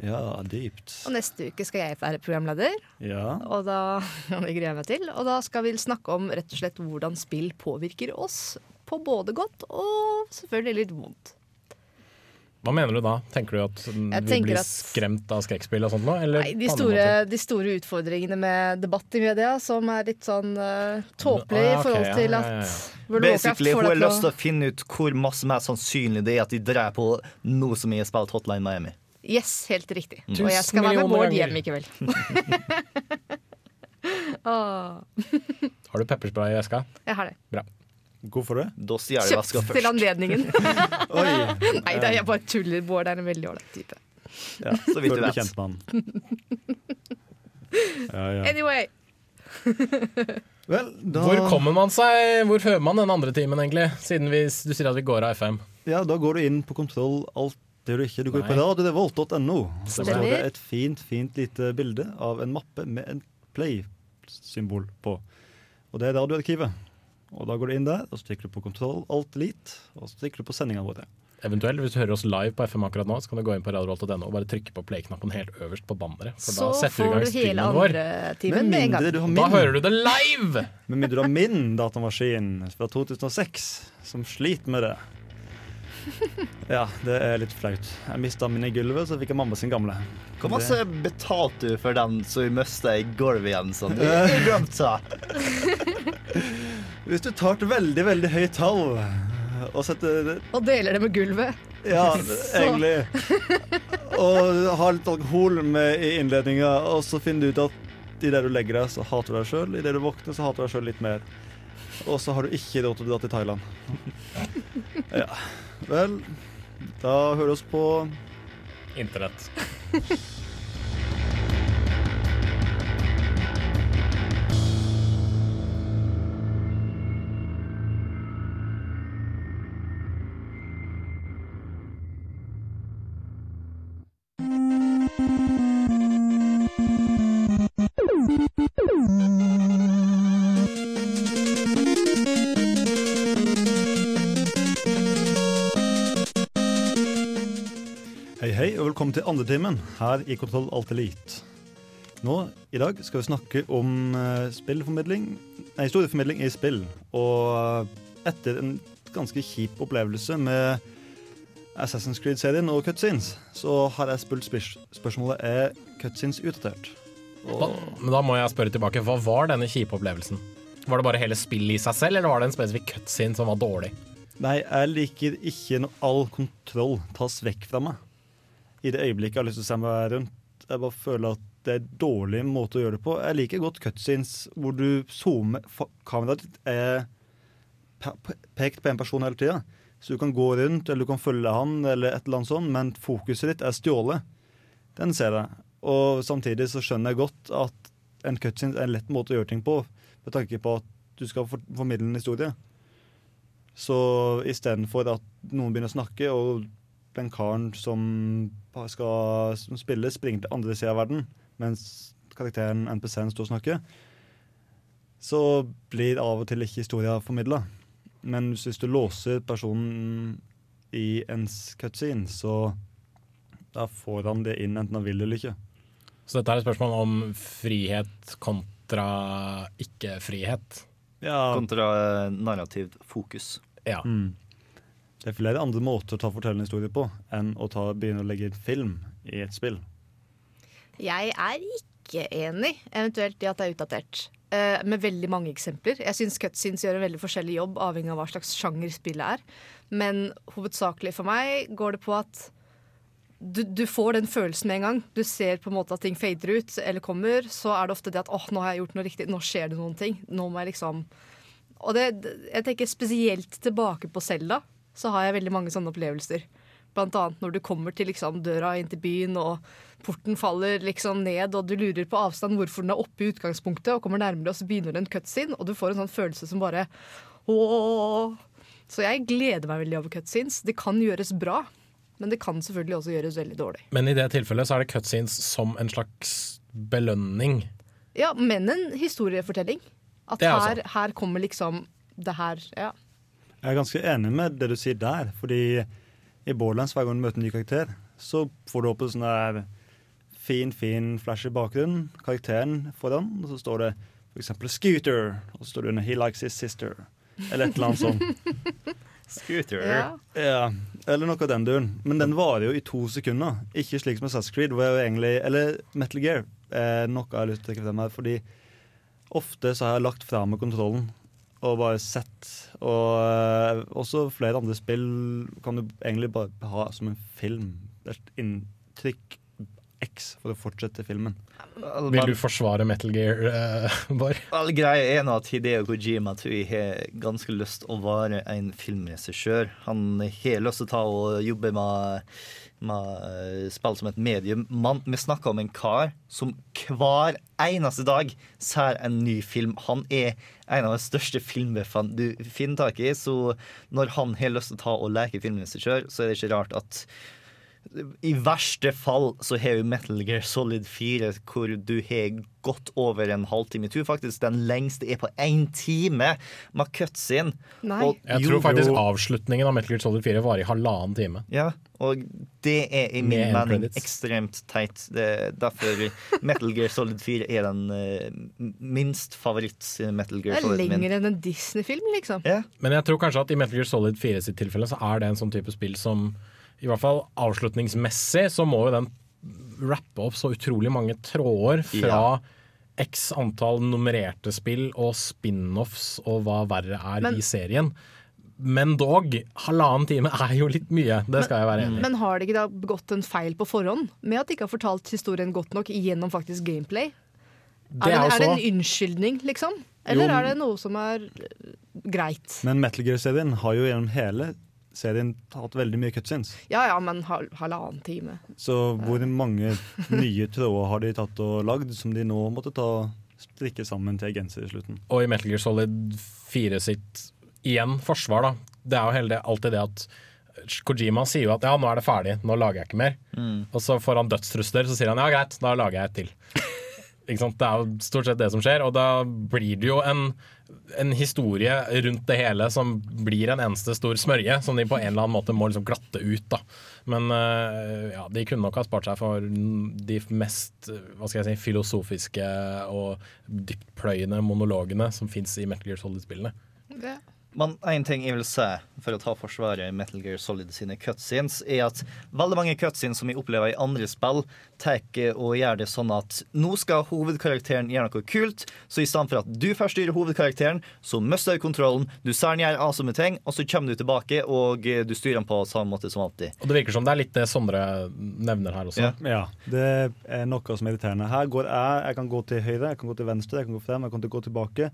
Ja, dypt. Og neste uke skal jeg være programleder. Ja. Og da, [laughs] det gruer jeg meg til. Og da skal vi snakke om rett og slett hvordan spill påvirker oss. På både godt og selvfølgelig litt vondt. Hva mener du da? Tenker du at vi blir at- skremt av skrekkspill og sånt nå? Eller Nei, de store, de store utfordringene med debatt i media, som er litt sånn uh, tåpelig Ah, i forhold til ja, at ja, World of Basically, Hun har lyst til å finne ut hvor masse mer sannsynlig det er at de drar på noe som er spilt Hotline Miami. Yes, helt riktig. Mm. Og jeg skal være med Bård hjem i kveld. [laughs] [laughs] ah. Har du pepperspray i veska? jeg har det. Bra. Hvorfor det? Da stjeler du veska Kjøpt til anledningen. [laughs] Oi. Nei da, jeg bare tuller. Bård er en veldig ålreit type. Ja, så vidt du vet. kjent. [laughs] Ja, ja. Anyway. Vel, da Hvor kommer man seg? Hvor hører man den andre timen, egentlig? Siden vi, du sier at vi går av FM. Ja, da går du inn på kontroll alt det du ikke. Du går Nei. på radiorevolt.no. Så er det et fint, fint lite bilde av en mappe med en play-symbol på. Og det er radioarkivet. Og da går du inn der, og så trykker du på kontroll alt elite, og så trykker du på sendinga våre. Eventuelt, hvis du hører oss live på FM akkurat nå, så kan du gå inn på radiovolt.no og bare trykke på play-knappen helt øverst på banneret. For Så da setter du i får gang du hele streamen vår. andre timen med en gang. mindre du har Da hører du det live! med mindre du har min datamaskin fra 2006, som sliter med det. [laughs] Ja, det er litt flaut. Jeg mista min i gulvet, så fikk jeg mamma sin gamle. Hvor masse betalte du for den som vi mista i gulvet igjen? Sånn? [laughs] Du har glemt det. [laughs] Hvis du tar et veldig, veldig høyt tall og setter Og deler det med gulvet. Ja, [laughs] egentlig. Og har litt alkohol med i innledninga, og så finner du ut at idet du legger deg, så hater du deg sjøl. Idet du våkner, så hater du deg sjøl litt mer. Og så har du ikke råd til å dra til Thailand. [laughs] Ja. Vel, da hører vi oss på Internett. [laughs] og velkommen til andre timen her i Kontroll Alt Elite. Nå, i dag, skal vi snakke om eh, spillformidling, nei, historieformidling i spill. Og eh, etter en ganske kjip opplevelse med Assassin's Creed-serien og cutscenes, så har jeg spurt spør spørsmålet er cutscenes utdatert. Da, men da må jeg spørre tilbake, hva var denne kjipe opplevelsen? Var det bare hele spillet i seg selv, eller var det en spesifikk cutscene som var dårlig? Nei, jeg liker ikke når all kontroll tas vekk fra meg. I det øyeblikket jeg har lyst til å se meg rundt. Jeg bare føler at det er en dårlig måte å gjøre det på. Jeg liker godt cutscenes hvor du zoomer Kameraet ditt er pe- pe- pekt på en person hele tida. Så du kan gå rundt, eller du kan følge han, eller et eller annet sånt, men fokuset ditt er stjålet. Den ser jeg. Og samtidig så skjønner jeg godt at en cutscene er en lett måte å gjøre ting på, med tanke på at du skal formidle en historie. Så istedenfor at noen begynner å snakke, og den karen som skal som spiller, springer til andre sida av verden, mens karakteren NPC-en står og snakker, så blir av og til ikke historien formidla. Men hvis du låser personen i ens cutscene, så da får han det inn enten han vil eller ikke. Så dette er et spørsmål om frihet kontra ikke-frihet. Ja. Kontra eh, narrativt fokus. Ja. Mm. Det er flere andre måter å ta fortellende historie på enn å ta, begynne å legge film i et spill. Jeg er ikke enig, eventuelt i at det er utdatert. Uh, med veldig mange eksempler. Jeg syns cutscenes gjør en veldig forskjellig jobb, avhengig av hva slags sjanger spillet er. Men hovedsakelig for meg går det på at du, du får den følelsen med en gang. Du ser på en måte at ting fader ut eller kommer, så er det ofte det at åh, nå har jeg gjort noe riktig, nå skjer det noen ting. Nå må jeg liksom Og det, jeg tenker spesielt tilbake på Selda, så har jeg veldig mange sånne opplevelser. Blant annet når du kommer til liksom døra inn til byen, og porten faller liksom ned, og du lurer på avstand hvorfor den er oppe i utgangspunktet, og kommer nærmere, og så begynner det en cutscene, og du får en sånn følelse som bare ååå. Så jeg gleder meg veldig over cutscenes. Det kan gjøres bra, men det kan selvfølgelig også gjøres veldig dårlig. Men i det tilfellet så er det cutscenes som en slags belønning. Ja, men en historiefortelling. At er her, her kommer liksom det her Ja. Jeg er ganske enig med det du sier der, fordi i Borderlands hver gang du møter en ny karakter, så får du opp en sånn der fin, fin flash i bakgrunnen, karakteren foran, og så står det for eksempel Scooter, og så står det under He likes his sister, eller et eller annet sånt. [laughs] Scooter. Ja. Ja, eller noe av den duren. Men den varer jo i to sekunder. Ikke slik som Assassin's Creed, hvor jeg egentlig, eller Metal Gear. Eh, noe jeg har lyst til å trekke frem her, fordi ofte så har jeg lagt fra meg kontrollen og bare sett. Og eh, også flere andre spill kan du egentlig bare ha som en film. Et inntrykk X for å fortsette filmen. Vil du forsvare Metal Gear, uh, [laughs] Bård? Greia er nå at Hideo Kojima tror jeg har ganske lyst å være en filmregissør. Han har lyst til å ta og jobbe med, med eh, spill som et medium. Man, vi snakker om en kar som hver eneste dag ser en ny film. Han er en av de største filmbuffene du finner tak i. Så når han har lyst til å ta og leke filmregissør, så er det ikke rart at i verste fall så har jo Metal Gear Solid 4 hvor du har gått over en halvtime. Jeg tror faktisk den lengste er på én time med cutscene. Jeg tror faktisk avslutningen av Metal Gear Solid 4 varer i halvannen time. Ja, og det er i min mening ekstremt teit. Det er derfor Metal Gear Solid 4 er den eh, minst favoritt-Metal Det Gear er Solid min. lenger enn en Disney-film, liksom. Men jeg tror kanskje at i Metal Gear Solid 4 sitt tilfelle så er det en sånn type spill som i hvert fall avslutningsmessig så må jo den rappe opp så utrolig mange tråder fra x antall nummererte spill og spin-offs og hva verre er Men- i serien. Men dog, halvannen time er jo litt mye. Det skal jeg være enig i. Men har de ikke da begått en feil på forhånd med at de ikke har fortalt historien godt nok gjennom faktisk gameplay? Det er, det, er er det en unnskyldning, liksom? Eller Jo, er det noe som er øh, greit? Men Metal Gear-serien har jo gjennom hele serien hatt veldig mye cutscenes. Ja ja, men hal halvannen time. Så hvor mange nye tråder har de tatt og lagd som de nå måtte ta strikke sammen til genser i slutten? Og i Metal Gear Solid 4 sitt igjen forsvar, da. Det er jo hele det, alltid det at Kojima sier jo at ja, nå er det ferdig, nå lager jeg ikke mer. Mm. Og så får han dødstrusler, så sier han ja, greit, da lager jeg et til. [laughs] ikke sant? Det er jo stort sett det som skjer, og da blir det jo en, en historie rundt det hele som blir en eneste stor smørje, som de på en eller annen måte må liksom glatte ut. da. Men eh, ja, de kunne nok ha spart seg for de mest hva skal jeg si, filosofiske og dyptpløyende monologene som fins i Metal Gear Solid-spillene. Men en ting jeg vil se for å ta forsvaret i Metal Gear Solid sine cutscenes, er at veldig mange cutscenes som vi opplever i andre spill, tar og gjør det sånn at nå skal hovedkarakteren gjøre noe kult, så i stedet for at du først styrer hovedkarakteren, så mister du kontrollen, du ser han gjør awesome ting, og så kommer du tilbake og eh, du styrer han på samme måte som alltid. Og det virker som det er litt det Sondre nevner her også. Ja. Ja, det er noe som er irriterende. Her går jeg, jeg kan gå til høyre, jeg kan gå til venstre, jeg kan gå frem, jeg kan gå tilbake.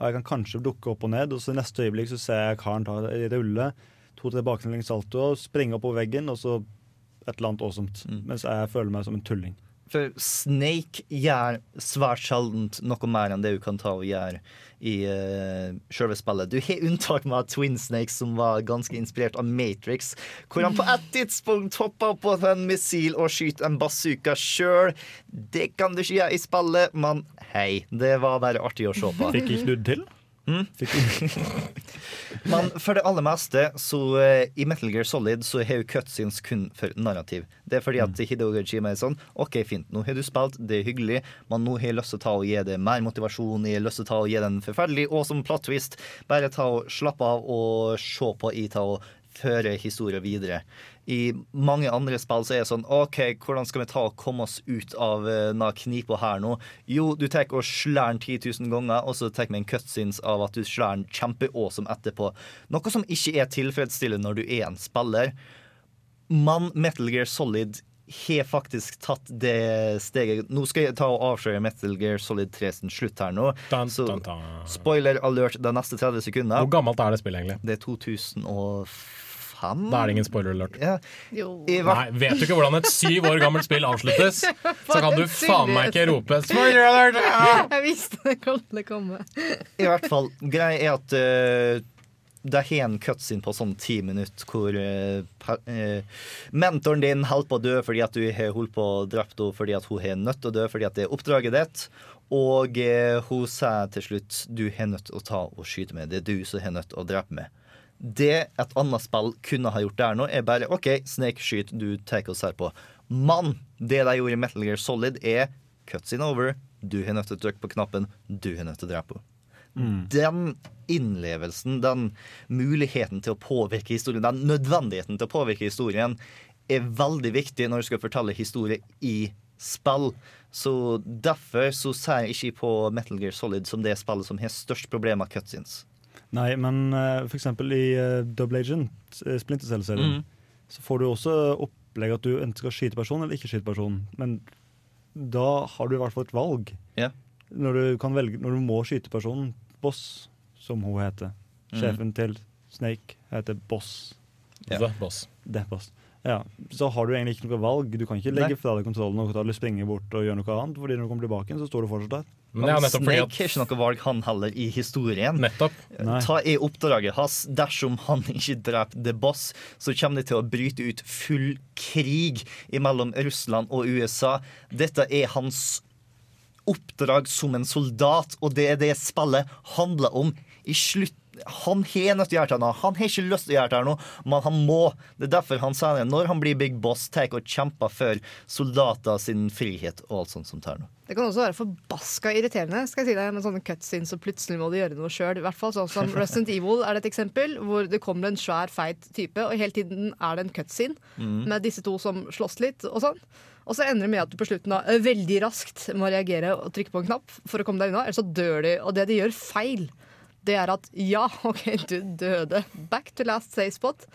Jeg kan kanskje dukke opp og ned, og så neste øyeblikk så ser jeg karen ta rulle to-tre baklengs salto, springe opp på veggen, og så et eller annet awesome. Mens jeg føler meg som en tulling. For Snake gjør svært sjeldent noe mer enn det du kan ta og gjøre i uh, selve spillet. Du har unntak med Twin Snake, som var ganske inspirert av Matrix, hvor han på et tidspunkt hopper på en missil og skyter en bazooka sjøl. Det kan du ikke gjøre i spillet, men hei, det var bare artig å se på. Fikk ikke du det til? [laughs] Men for det aller meste, så eh, i Metal Gear Solid så har jo cutscenes kun for narrativ. Det er fordi at Hideo Kojima er sånn OK, fint, nå har du spilt, det er hyggelig, men nå har jeg lyst til å ta og gi det mer motivasjon, jeg har lyst til å ta og gi den en forferdelig awesome plot twist. Bare ta og slappe av og se på i ta og føre historien videre. I mange andre spill så er det sånn OK, hvordan skal vi ta og komme oss ut av eh, denne knipa her nå? Jo, du tar og slår den 10 000 ganger, og så tar vi en cutscenes av at du slår den kjempeawesome etterpå. Noe som ikke er tilfredsstillende når du er en spiller. Men Metal Gear Solid har faktisk tatt det steget Nå skal jeg ta og avsløre Metal Gear Solid 3 sin slutt her nå. Så spoiler alert de neste 30 sekundene. Hvor gammelt er det spillet, egentlig? Det er 2005. Da er det ingen spoiler alert. Ja. Nei, vet du ikke hvordan et syv år gammelt spill avsluttes, [laughs] så kan du faen meg ikke rope 'spoiler alert'! [laughs] Ja! Jeg visste det kom til å komme. I hvert fall, greia er at uh, det har en cutscene på sånn ti minutter hvor uh, eh, mentoren din holder på å dø fordi at du har holdt på å drepe henne fordi at hun har nødt til å dø fordi at det er oppdraget ditt. Og hun sier til slutt du har nødt til å ta og skyte meg. Det er du som har nødt til å drepe meg. Det et annet spill kunne ha gjort der nå, er bare OK, Snake skyt, du tar oss her på. Men det de gjorde i Metal Gear Solid, er cuts in over. Du har nødt til å trykke på knappen. Du har nødt til å drepe henne. Den innlevelsen, den muligheten til å påvirke historien, den nødvendigheten til å påvirke historien, er veldig viktig når du skal fortelle historie i spill. Så Derfor så ser jeg ikke på Metal Gear Solid som det spillet som har størst problem med cutscenes. Nei, men uh, for eksempel i uh, Double Agent, uh, Splinter Cell-serien, mm. så får du også opplegg at du enten skal skyte personen eller ikke skyte personen. Men da har du i hvert fall et valg. Yeah. Når, du kan velge, når du må skyte personen, Boss, som hun heter. Mhm. Sjefen til Snake heter Boss. The Boss. The Boss. Ja, Så har du egentlig ikke noe valg. Du kan ikke legge fra deg kontrollen og ta- springe bort og gjøre noe annet. Fordi når du kommer tilbake, så står du fortsatt der. Men Snake har ikke noe valg, han heller, i historien. Nettopp. Nei. Ta er oppdraget hans. Dersom han [laughs] ikke dreper The Boss, så kommer det til å bryte ut full krig mellom Russland og USA. Dette er hans oppdrag som en soldat, og det er det spillet handler om. I slutt han har nødt til å gjøre det nå. Han har ikke lyst til å gjøre det nå, men han må. Det er derfor han sier det. Når han blir big boss, tar og kjemper for soldater sin frihet og alt sånt som tar nå. Det kan også være forbaska irriterende skal jeg si deg, med sånne cutscenes og plutselig må du gjøre noe sjøl. I hvert fall sånn som Resident [laughs] Evil er det et eksempel, hvor det kommer en svær, feit type, og hele tiden er det en cutscene Mm. med disse to som slåss litt og sånn. Og så ender det med at du på slutten da eh, veldig raskt må reagere og trykke på en knapp for å komme deg unna, ellers så dør de. Og det de gjør feil, det er at ja, [laughs] OK, du døde. Back to last save spot.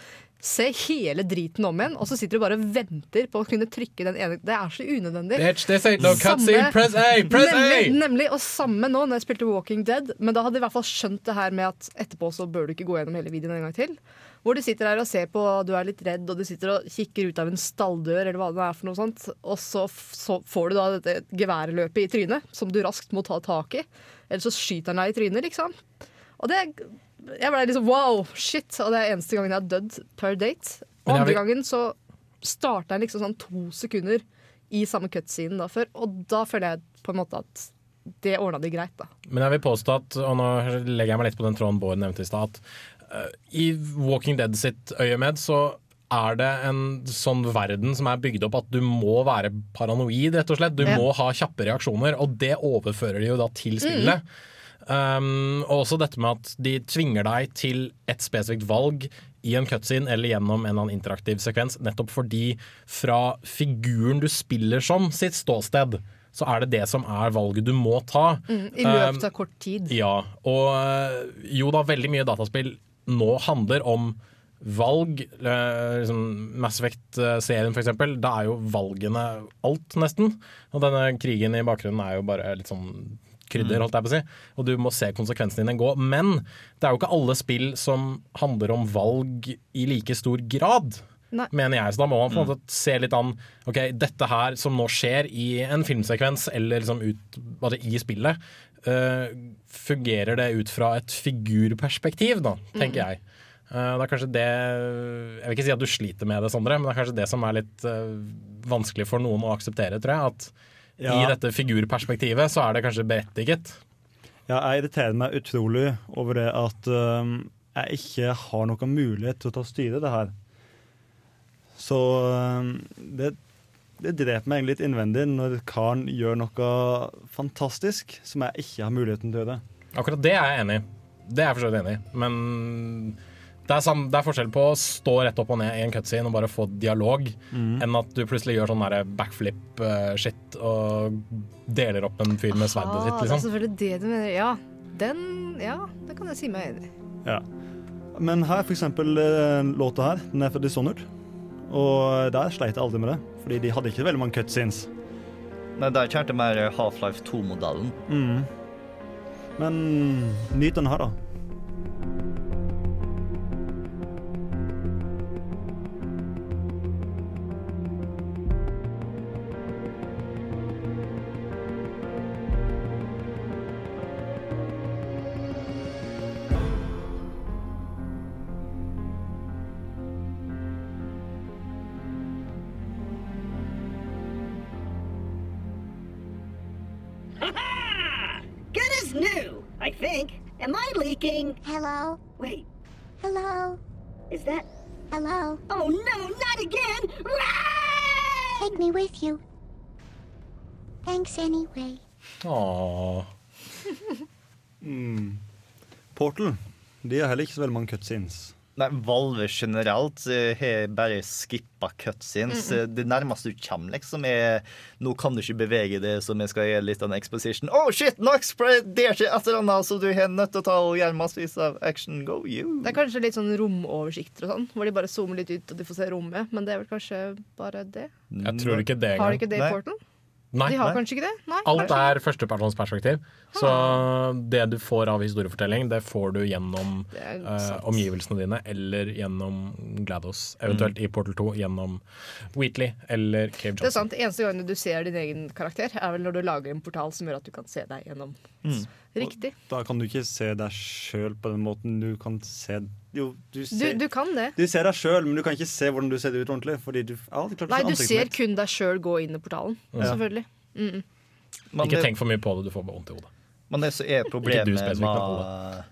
Se hele driten om igjen, og så sitter du bare og venter på å kunne trykke den ene. Det er så unødvendig. Bitch, this ain't no cutscene. Press A, press A! Nemlig, nemlig, og samme nå når jeg spilte Walking Dead, men da hadde jeg i hvert fall skjønt det her med at etterpå så bør du ikke gå gjennom hele videoen en gang til. Hvor du sitter her og ser på, du er litt redd, og du sitter og kikker ut av en stalldør, eller hva det er for noe sånt, og så, så får du da dette geværløpet i trynet, som du raskt må ta tak i. Eller så skyter han deg i trynet, liksom. Og det Jeg ble liksom wow, shit. Og det er eneste gangen jeg har dødd per date. Og andre vil- gangen så starter jeg liksom sånn to sekunder i samme cutscene da før, og da føler jeg på en måte at det ordna de greit, da. Men jeg vil påstå at, og nå legger jeg meg litt på den tråden Bård nevnte i stad, at uh, i Walking Dead sitt øyemed så er det en sånn verden som er bygd opp at du må være paranoid, rett og slett. Du Ja. må ha kjappe reaksjoner, og det overfører de jo da til spillet. Um, og også dette med at de tvinger deg til et spesifikt valg i en cutscene eller gjennom en eller annen interaktiv sekvens, nettopp fordi fra figuren du spiller som sitt ståsted, så er det det som er valget du må ta. Mm, I løpet av kort tid. ja, og øh, jo da, veldig mye dataspill nå handler om valg. øh, liksom Mass Effect-serien, eksempel. Da er jo valgene alt, nesten. Og denne krigen i bakgrunnen er jo bare litt sånn krydder, Mm. holdt jeg på å si. Og du må se konsekvensene dine gå. Men det er jo ikke alle spill som handler om valg i like stor grad. Nei. Mener jeg, så Da må man på en måte se litt an Ok, dette her som nå skjer i en filmsekvens eller liksom ut, altså i spillet, uh, fungerer det ut fra et figurperspektiv, da, tenker Mm. jeg. Uh, det er kanskje det Jeg vil ikke si at du sliter med det, Sondre, men det er kanskje det som er litt uh, vanskelig for noen å akseptere, tror jeg. At Ja. i dette figurperspektivet så er det kanskje berettiget. Ja, jeg irriterer meg utrolig over det at øhm, jeg ikke har noen mulighet til å ta styre det her. Så øhm, det, det dreper meg egentlig litt innvendig når karen gjør noe fantastisk som jeg ikke har muligheten til å gjøre. Akkurat det er jeg enig i. Det er jeg for så vidt enig i. Men Det er, sam, det er forskjell på å stå rett opp og ned i en cutscene og bare få dialog, Mm. enn at du plutselig gjør sånn backflip-shit og deler opp en fyr med sverdet ditt. Liksom. Det er liksom. selvfølgelig det du mener. Ja, den Ja, det kan jeg si meg enig i. Ja. Men her, for eksempel, eh, låta her, den er fra Dishonored. Og der sleit jeg aldri med det, fordi de hadde ikke veldig mange cutscenes. Nei, der kjørte jeg mer Half-Life 2-modellen. Mm. Men nyt den her, da. De har heller ikke så veldig mange cutscenes. Nei, Valve generelt eh, har bare skippa cutscenes. Mm. -mm. Det nærmeste du kommer, liksom, er Nå kan du ikke bevege det, så vi skal gjøre litt av en exposition. Oh shit, Nox! Det skjer et eller annet, så du er nødt til å ta og gjøre massevis av action. Go you. Det er kanskje litt sånn romoversikter og sånn, hvor de bare zoomer litt ut og du får se rommet, men det er vel kanskje bare det? Jeg tror ikke det Har de ikke det i Portal? Nei. De har Nei. kanskje ikke det? Nei, Alt kanskje. er førstepersonsperspektiv. Så det du får av historiefortelling, det får du gjennom eh, omgivelsene dine, eller gjennom GLaDOS. Eventuelt i Portal 2 gjennom Wheatley eller Cave Johnson. Det er sant, Eneste gangen du ser din egen karakter, er vel når du lager en portal som gjør at du kan se deg gjennom. Riktig. Da kan du ikke se deg sjøl på den måten du kan se Jo, du Du, ser, du kan det. du ser deg sjøl, men du kan ikke se hvordan du ser det ut ordentlig. Fordi du ja, Nei, du ser mitt. kun deg sjøl gå inn i portalen. Ja. Selvfølgelig. Mm. Men Ikke det- tenk for mye på det, du får vondt i hodet. Men det som er problemet med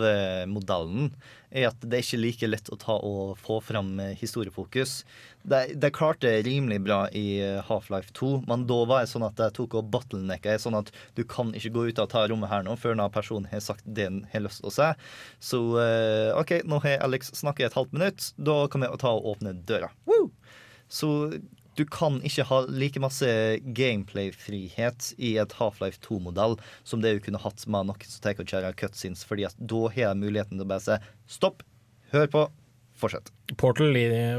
Valve-modellen, er at det er ikke like lett å ta og få fram historiefokus. De, de klarte det rimelig bra i eh, Half-Life 2, men da var det sånn at jeg tok og bottlenecka sånn at du kan ikke gå ut og ta rommet her nå før denne personen har sagt det den har lyst til å si. Så eh, OK, nå har Alex snakket et halvt minutt, da kan vi ta og åpne døra. Woo! Så du kan ikke ha like masse gameplay-frihet i et Half-Life 2-modell som det du kunne hatt med noen som tar og kjører cutscenes, fordi at da har jeg muligheten til å bare si stopp, hør på, fortsett. Portal,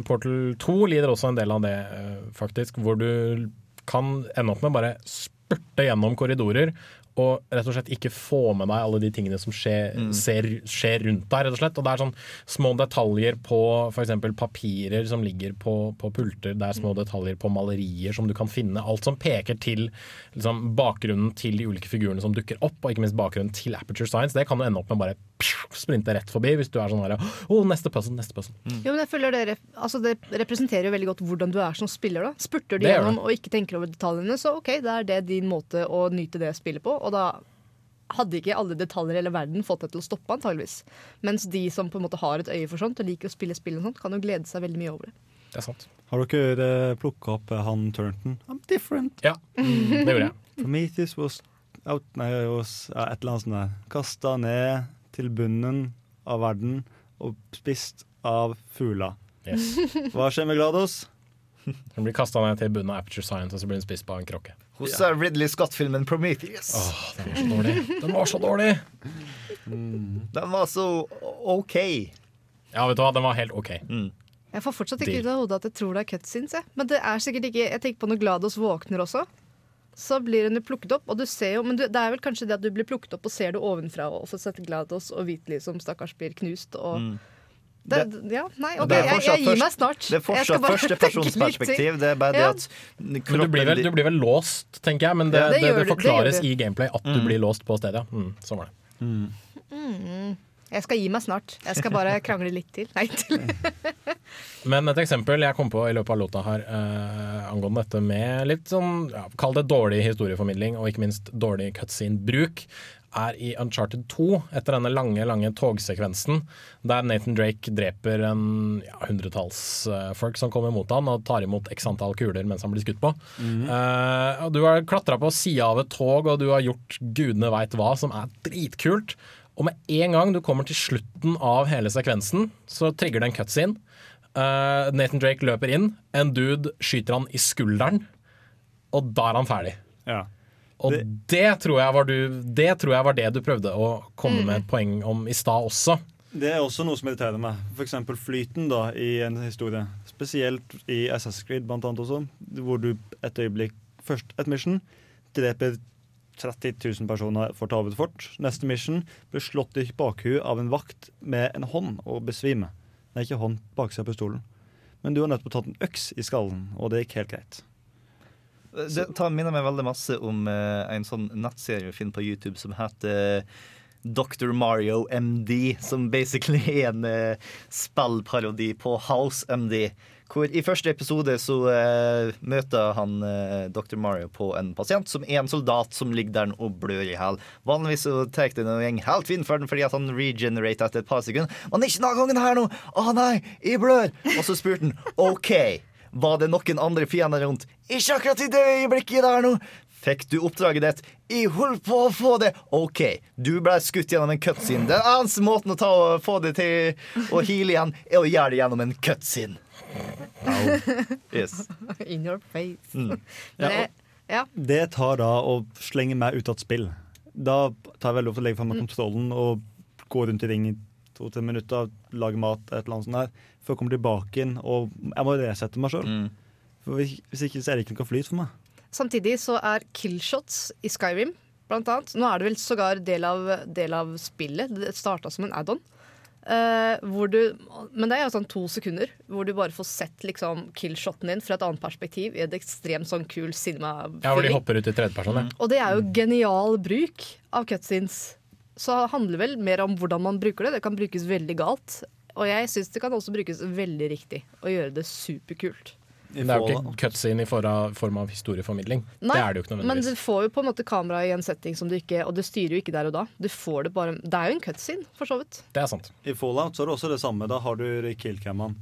Portal 2 lider også en del av det, eh, faktisk, hvor du kan ende opp med bare spurte gjennom korridorer og rett og slett ikke få med deg alle de tingene som skjer, ser, skjer rundt deg. rett og slett. Og det er sånn små detaljer på f.eks. papirer som ligger på, på pulter. Det er små detaljer på malerier som du kan finne. Alt som peker til liksom, bakgrunnen til de ulike figurene som dukker opp, og ikke minst bakgrunnen til Aperture Science. Det kan du ende opp med bare sprinte rett forbi hvis du er sånn her oh, neste puzzle, neste puzzle. Jo, men jeg føler det, altså det representerer jo veldig godt hvordan du er som spiller. da Spurter du Det gjennom og ikke tenker over detaljene, så OK, da er det din måte å nyte det spillet på. Og da hadde ikke alle detaljer i hele verden fått deg til å stoppe, antageligvis. Mens de som på en måte har et øye for sånt og liker å spille spill, og sånt, kan jo glede seg veldig mye over det. Det er sant. Har dere uh, plukka opp eh, han Turnton? I'm different. Ja, det gjorde jeg. [laughs] Prometheus was out, nei, was, et eller annet sånt der. Kasta ned til bunnen av verden og spist av fugler. Yes. [laughs] Hva skjer med Glados? Hun blir kasta ned til bunnen av Aperture Science, og så blir hun spist på en krokke. Hos ja. Ridley Scott-filmen Prometheus. Åh, den var så dårlig. Den var så dårlig! Den var så OK. Ja, vet du hva, den var helt OK. Jeg får fortsatt ikke ut av hodet at jeg tror det er cutscenes. jeg. Men det er sikkert ikke Jeg tenker på når Glados våkner også. Så blir hun jo plukket opp, og du ser jo Men du, det er vel kanskje det at du blir plukket opp og ser det ovenfra og får sett Glados og Hvitli som stakkars blir knust og det, Ja, nei, OK, jeg, jeg gir meg snart. Det er fortsatt førstepersonsperspektiv. Det er bare det Ja. at Men du blir, vel, du blir vel låst, tenker jeg. Men det, Ja, det det, det, det forklares i gameplay at du Mm. blir låst på stedet. Ja. Mm, sånn var det. Mm. Jeg skal gi meg snart. Jeg skal bare [laughs] krangle litt til. Nei, til. [laughs] Men et eksempel jeg kom på i løpet av låta her eh, angående dette med litt sånn, ja, kall det dårlig historieformidling og ikke minst dårlig cutscene-bruk, er i Uncharted 2, etter denne lange lange togsekvensen der Nathan Drake dreper en ja, hundretalls eh, folk som kommer mot han og tar imot x antall kuler mens han blir skutt på. Eh, og du har klatra på sida av et tog og du har gjort gudene veit hva, som er dritkult. Og med en gang du kommer til slutten av hele sekvensen, så trigger det en cutscene. Uh, Nathan Drake løper inn, en dude skyter han i skulderen, og da er han ferdig. Ja. Og det, tror jeg var du, det tror jeg var det du prøvde å komme Mm. med et poeng om i stad også. Det er også noe som irriterer meg. F.eks. flyten da, i en historie. Spesielt i SS Creed blant annet også, hvor du et øyeblikk Først et mission dreper 30 000 personer for Tavet fort. Neste mission blir slått i bakhuet av en vakt med en hånd og besvimer. Nei, ikke hånd, baksida av pistolen. Men du har nettopp tatt en øks i skallen, og det gikk helt greit. Det tar, minner meg veldig masse om uh, en sånn nettserie vi finner på YouTube som heter Dr. Mario MD, som basically er en uh, spillparodi på House MD. Hvor I første episode så eh, møter han eh, Dr. Mario på en pasient som er en soldat som ligger der og blør i hjel. Vanligvis så tar det en gjeng helt fin for den fordi at han regenerater etter et par sekunder. Men ikke denne gangen her nå! Å nei, jeg blør! Og så spurte han OK. Var det noen andre fiender rundt? Ikke akkurat i det øyeblikket der nå. Fikk du oppdraget ditt? Jeg holdt på å få det. OK, du ble skutt gjennom en cutscene. Den eneste måten å ta og få det til å heale igjen, er å gjøre det gjennom en cutscene. Yes. [laughs] In your face. Mm. [laughs] Ja, det, ja. Det tar da og slenger meg ut av et spill. Da tar jeg veldig ofte å legge fra meg kontrollen og gå rundt i ring i to-tre minutter, lage mat, et eller annet sånt der, før jeg kommer tilbake inn. Og jeg må resette meg sjøl. Mm. hvis hvis ikke så er det ikke noe flyt for meg. Samtidig så er killshots i Skyrim, blant annet Nå er det vel sågar del av, del av spillet. Det starta som en add-on. Hvor du, men det er jo sånn to sekunder hvor du bare får sett liksom killshoten din fra et annet perspektiv i et ekstremt sånn kul cinema Ja, hvor de hopper ut i tredjeperson. ja. Og det er jo genial bruk av cutscenes. Så det handler vel mer om hvordan man bruker det. Det kan brukes veldig galt. Og jeg syns det kan også brukes veldig riktig og gjøre det superkult. Det er jo ikke cutscene i form av historieformidling. Nei, det er det jo ikke men du får jo på en måte kamera i en setting som du ikke Og du styrer jo ikke der og da. Du får det bare Det er jo en cutscene, for så vidt. Det er sant. I Fallout så er det også det samme. Da har du killcammene.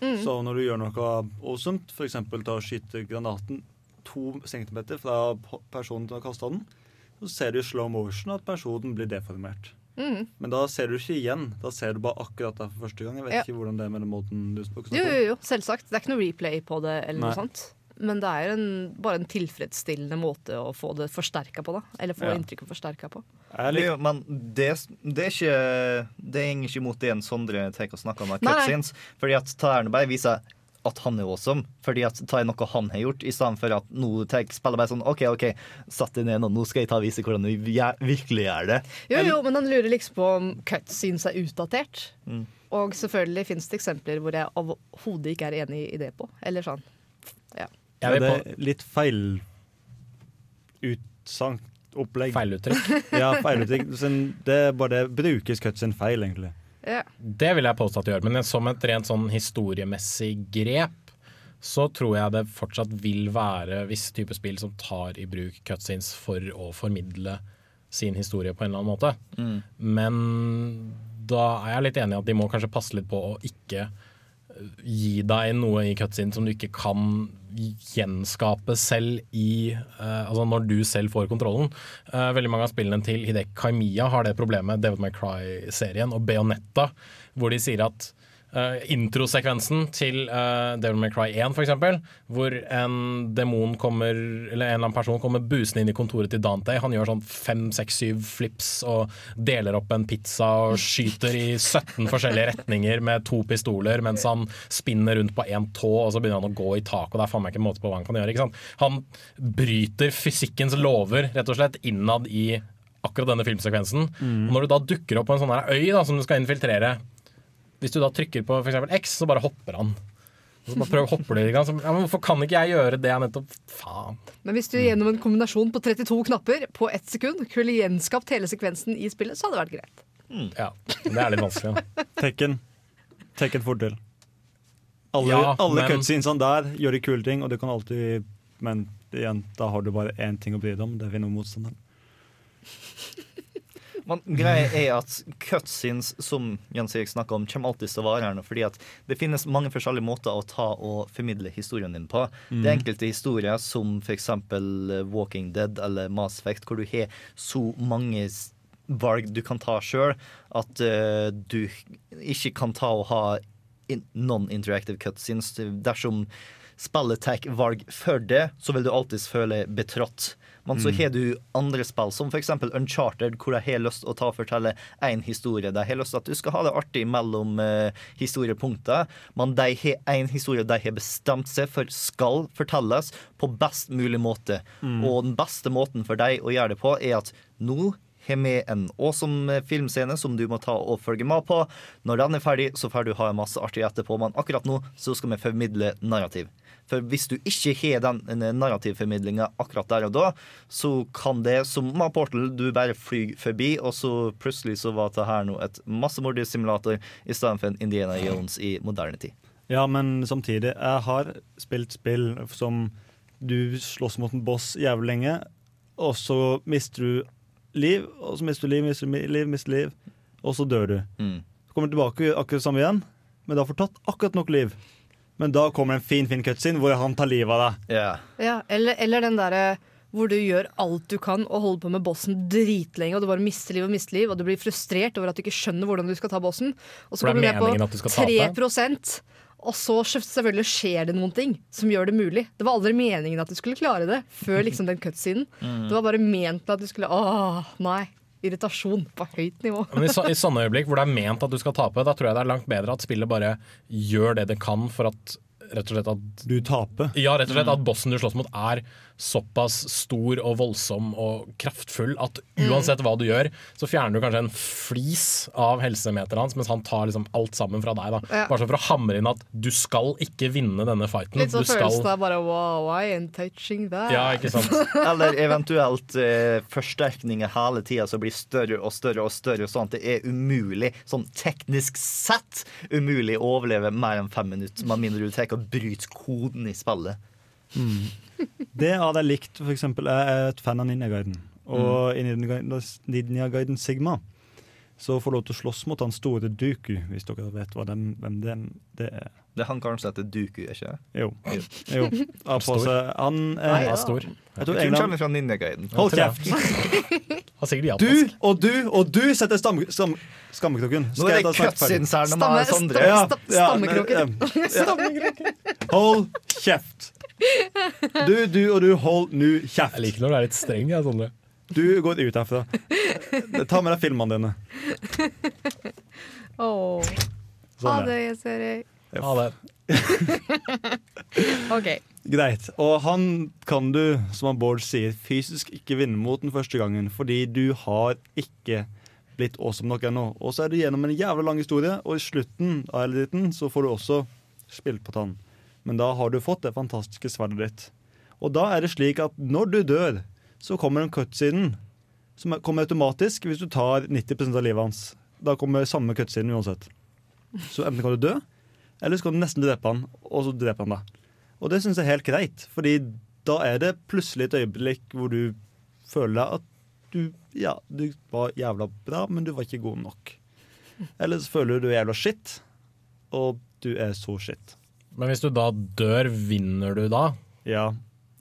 Mm. Så når du gjør noe awesome, f.eks. ta og skyte granaten to centimeter fra personen som har kasta den, så ser du i slow motion at personen blir deformert. Mm. Men da ser du ikke igjen. Da ser du bare akkurat der for første gang. Jeg vet Ja. ikke hvordan det er med den måten du snakker Jo, jo, jo, selvsagt. Det er ikke noe replay på det, eller Nei. noe sånt. Men det er en, bare en tilfredsstillende måte å få det forsterka på, da. Eller få Ja. inntrykket forsterka på. Ærlig, men det, det er ikke Det går ikke imot det en Sondre tar og snakker om av cutscenes. Fordi at Tærne bare viser at han er awesome. Fordi at ta er noe han har gjort, i stedet for at nå spiller bare sånn OK, OK, satt deg ned nå, nå skal jeg ta og vise hvordan du virkelig gjør det. Jo, jo, men han lurer liksom på om cutscenes er utdatert. Mm. Og selvfølgelig finnes det eksempler hvor jeg overhodet ikke er enig i det på. Eller sånn. Ja. Ja, det er litt feil utsagn. Opplegg. Feiluttrykk. ja, feiluttrykk. Det er bare det brukes cutscene feil, egentlig. Det vil jeg påstå at det gjør, men som et rent sånn historiemessig grep, så tror jeg det fortsatt vil være visse typer spill som tar i bruk cutscenes for å formidle sin historie på en eller annen måte. Mm. Men da er jeg litt enig i at de må kanskje passe litt på å ikke gi deg noe i cutscene som du ikke kan gjenskape selv i uh, Altså når du selv får kontrollen. Uh, veldig mange av spillene til Hideki Kaimiya har det problemet, Devil May Cry-serien og Beonetta, hvor de sier at eh, introsekvensen til uh, Devil May Cry 1, for eksempel, hvor en demon kommer, eller en eller annen person kommer busende inn i kontoret til Dante. Han gjør sånn fem, seks, syv flips og deler opp en pizza og skyter i 17 forskjellige retninger med to pistoler mens han spinner rundt på én tå, og så begynner han å gå i taket, det er faen meg ikke måte på hva han kan gjøre. Ikke sant? Han bryter fysikkens lover, rett og slett, innad i akkurat denne filmsekvensen. Mm. Og når du da dukker opp på en sånn her øy da, som du skal infiltrere hvis du da trykker på eksempel X, så bare hopper han. Så bare prøv å hoppe i gang. Så, ja, men hvorfor kan ikke jeg gjøre det? Jeg nettopp Faen. Men hvis du gjennom en kombinasjon på 32 knapper på ett sekund kunne gjenskapt hele sekvensen i spillet, så hadde det vært greit. Ja, men det er litt vanskelig. Da. [laughs] Tekken. Tekken fordel. Alle, Ja, alle men- cutscenesene der gjør de kule ting, og du kan alltid Men igjen, da har du bare én ting å bry deg om. Det er vinner motstanderen. Men greia er at cutscenes, som Jens Erik snakka om, kommer alltid til å vare her. Fordi at det finnes mange forskjellige måter å ta og formidle historien din på. Mm. Det er enkelte historier, som f.eks. Walking Dead eller Mass Effect, hvor du har så mange valg du kan ta sjøl. At uh, du ikke kan ta og ha in non-interactive cutscenes. Dersom spillet tar valg for det, så vil du alltids føle betrådt. Men så Mm. har du andre spill, som f.eks. Uncharted, hvor jeg har lyst til å ta og fortelle én historie. De har lyst til at du skal ha det artig mellom uh, historiepunkter, men de har én historie de har bestemt seg for skal fortelles på best mulig måte. Mm. Og den beste måten for deg å gjøre det på, er at nå har vi en awesome filmscene som du må ta og følge med på. Når den er ferdig, så får du ha en masse artig etterpå, men akkurat nå så skal vi formidle narrativ. For hvis du ikke har den narrativformidlinga akkurat der og da, så kan det, som med Portal, du bare flyr forbi, og så plutselig så var det her nå et massemordersimulator i stedet for en Indiana Jones i moderne tid. Ja, men samtidig, jeg har spilt spill som du slåss mot en boss jævlig lenge, og så mister du liv, og så mister du liv, mister du liv, mister liv, og så dør du. Mm. Så kommer du tilbake akkurat samme igjen, men du har du tatt akkurat nok liv. Men da kommer en fin fin cutscene hvor han tar livet av deg. Ja, eller, eller den derre hvor du gjør alt du kan og holder på med bossen dritlenge, og du bare mister liv og mister liv, og du blir frustrert over at du ikke skjønner hvordan du skal ta bossen. Og så er kommer du ned på skal tape. 3 og så selvfølgelig skjer det noen ting som gjør det mulig. Det var aldri meningen at du skulle klare det før liksom den cutscenen. Mm. Det var bare ment at du skulle Åh, nei. Irritasjon på høyt nivå. Men i, så, I sånne øyeblikk hvor det er ment at du skal tape, da tror jeg det er langt bedre at spillet bare gjør det det kan for at rett og slett at Du taper. Ja, rett og slett at bossen du slåss mot er såpass stor og voldsom og kraftfull at uansett hva du gjør, så fjerner du kanskje en flis av helsemeteren hans, mens han tar liksom alt sammen fra deg. Da. Ja. Bare sånn for å hamre inn at du skal ikke vinne denne fighten. Litt sånn du skal følelsen av bare wow, I ain't touching that. Ja, ikke sant? [laughs] Eller eventuelt eh, forsterkninger hele tida som blir større og større og større, sånn at det er umulig, sånn teknisk sett, umulig å overleve mer enn fem minutter, med mindre du tar og bryter koden i spillet. Mm. Det hadde jeg likt, for eksempel. Jeg er et fan av Ninja Guiden. Og i Ninja Guiden- Sigma så får du lov til å slåss mot han store Duku, hvis dere vet hva dem, hvem det, det er. Det er han kanskje heter Duku, er ikke det? Jo. jo. Seg Han er Nei, ja. stor. Jeg tror Kun kommer fra Ninja-guiden. Hold kjeft! [laughs] Du og du og du setter stam, stam, skammekroken. Nå er det cutsins her når man er Sondre. [laughs] Stammekroken. Hold kjeft! Du, du og du, hold nu kjeft. Jeg liker når du er litt streng, jeg, Sondre. Du går ut herfra. Ta med deg filmene dine. Åh. Sånn Ha det, jeg ser deg. Ha det. [laughs] OK. Greit. Og han kan du, som Bård sier, fysisk ikke vinne mot den første gangen, fordi du har ikke blitt awesome nok ennå. Og så er du gjennom en jævla lang historie, og i slutten av eliten så får du også spilt på tann. Men da har du fått det fantastiske sverdet ditt. Og da er det slik at når du dør, så kommer en cutsiden som er- kommer automatisk hvis du tar 90% av livet hans. Da kommer samme cutsiden uansett. Så enten kan du dø, eller så kan du nesten drepe han, og så dreper han deg. Og det syns jeg er helt greit, Fordi da er det plutselig et øyeblikk hvor du føler at du, ja, du var jævla bra, men du var ikke god nok. Eller så føler du du er jævla shit, og du er så shit. Men hvis du da dør, vinner du da? Ja.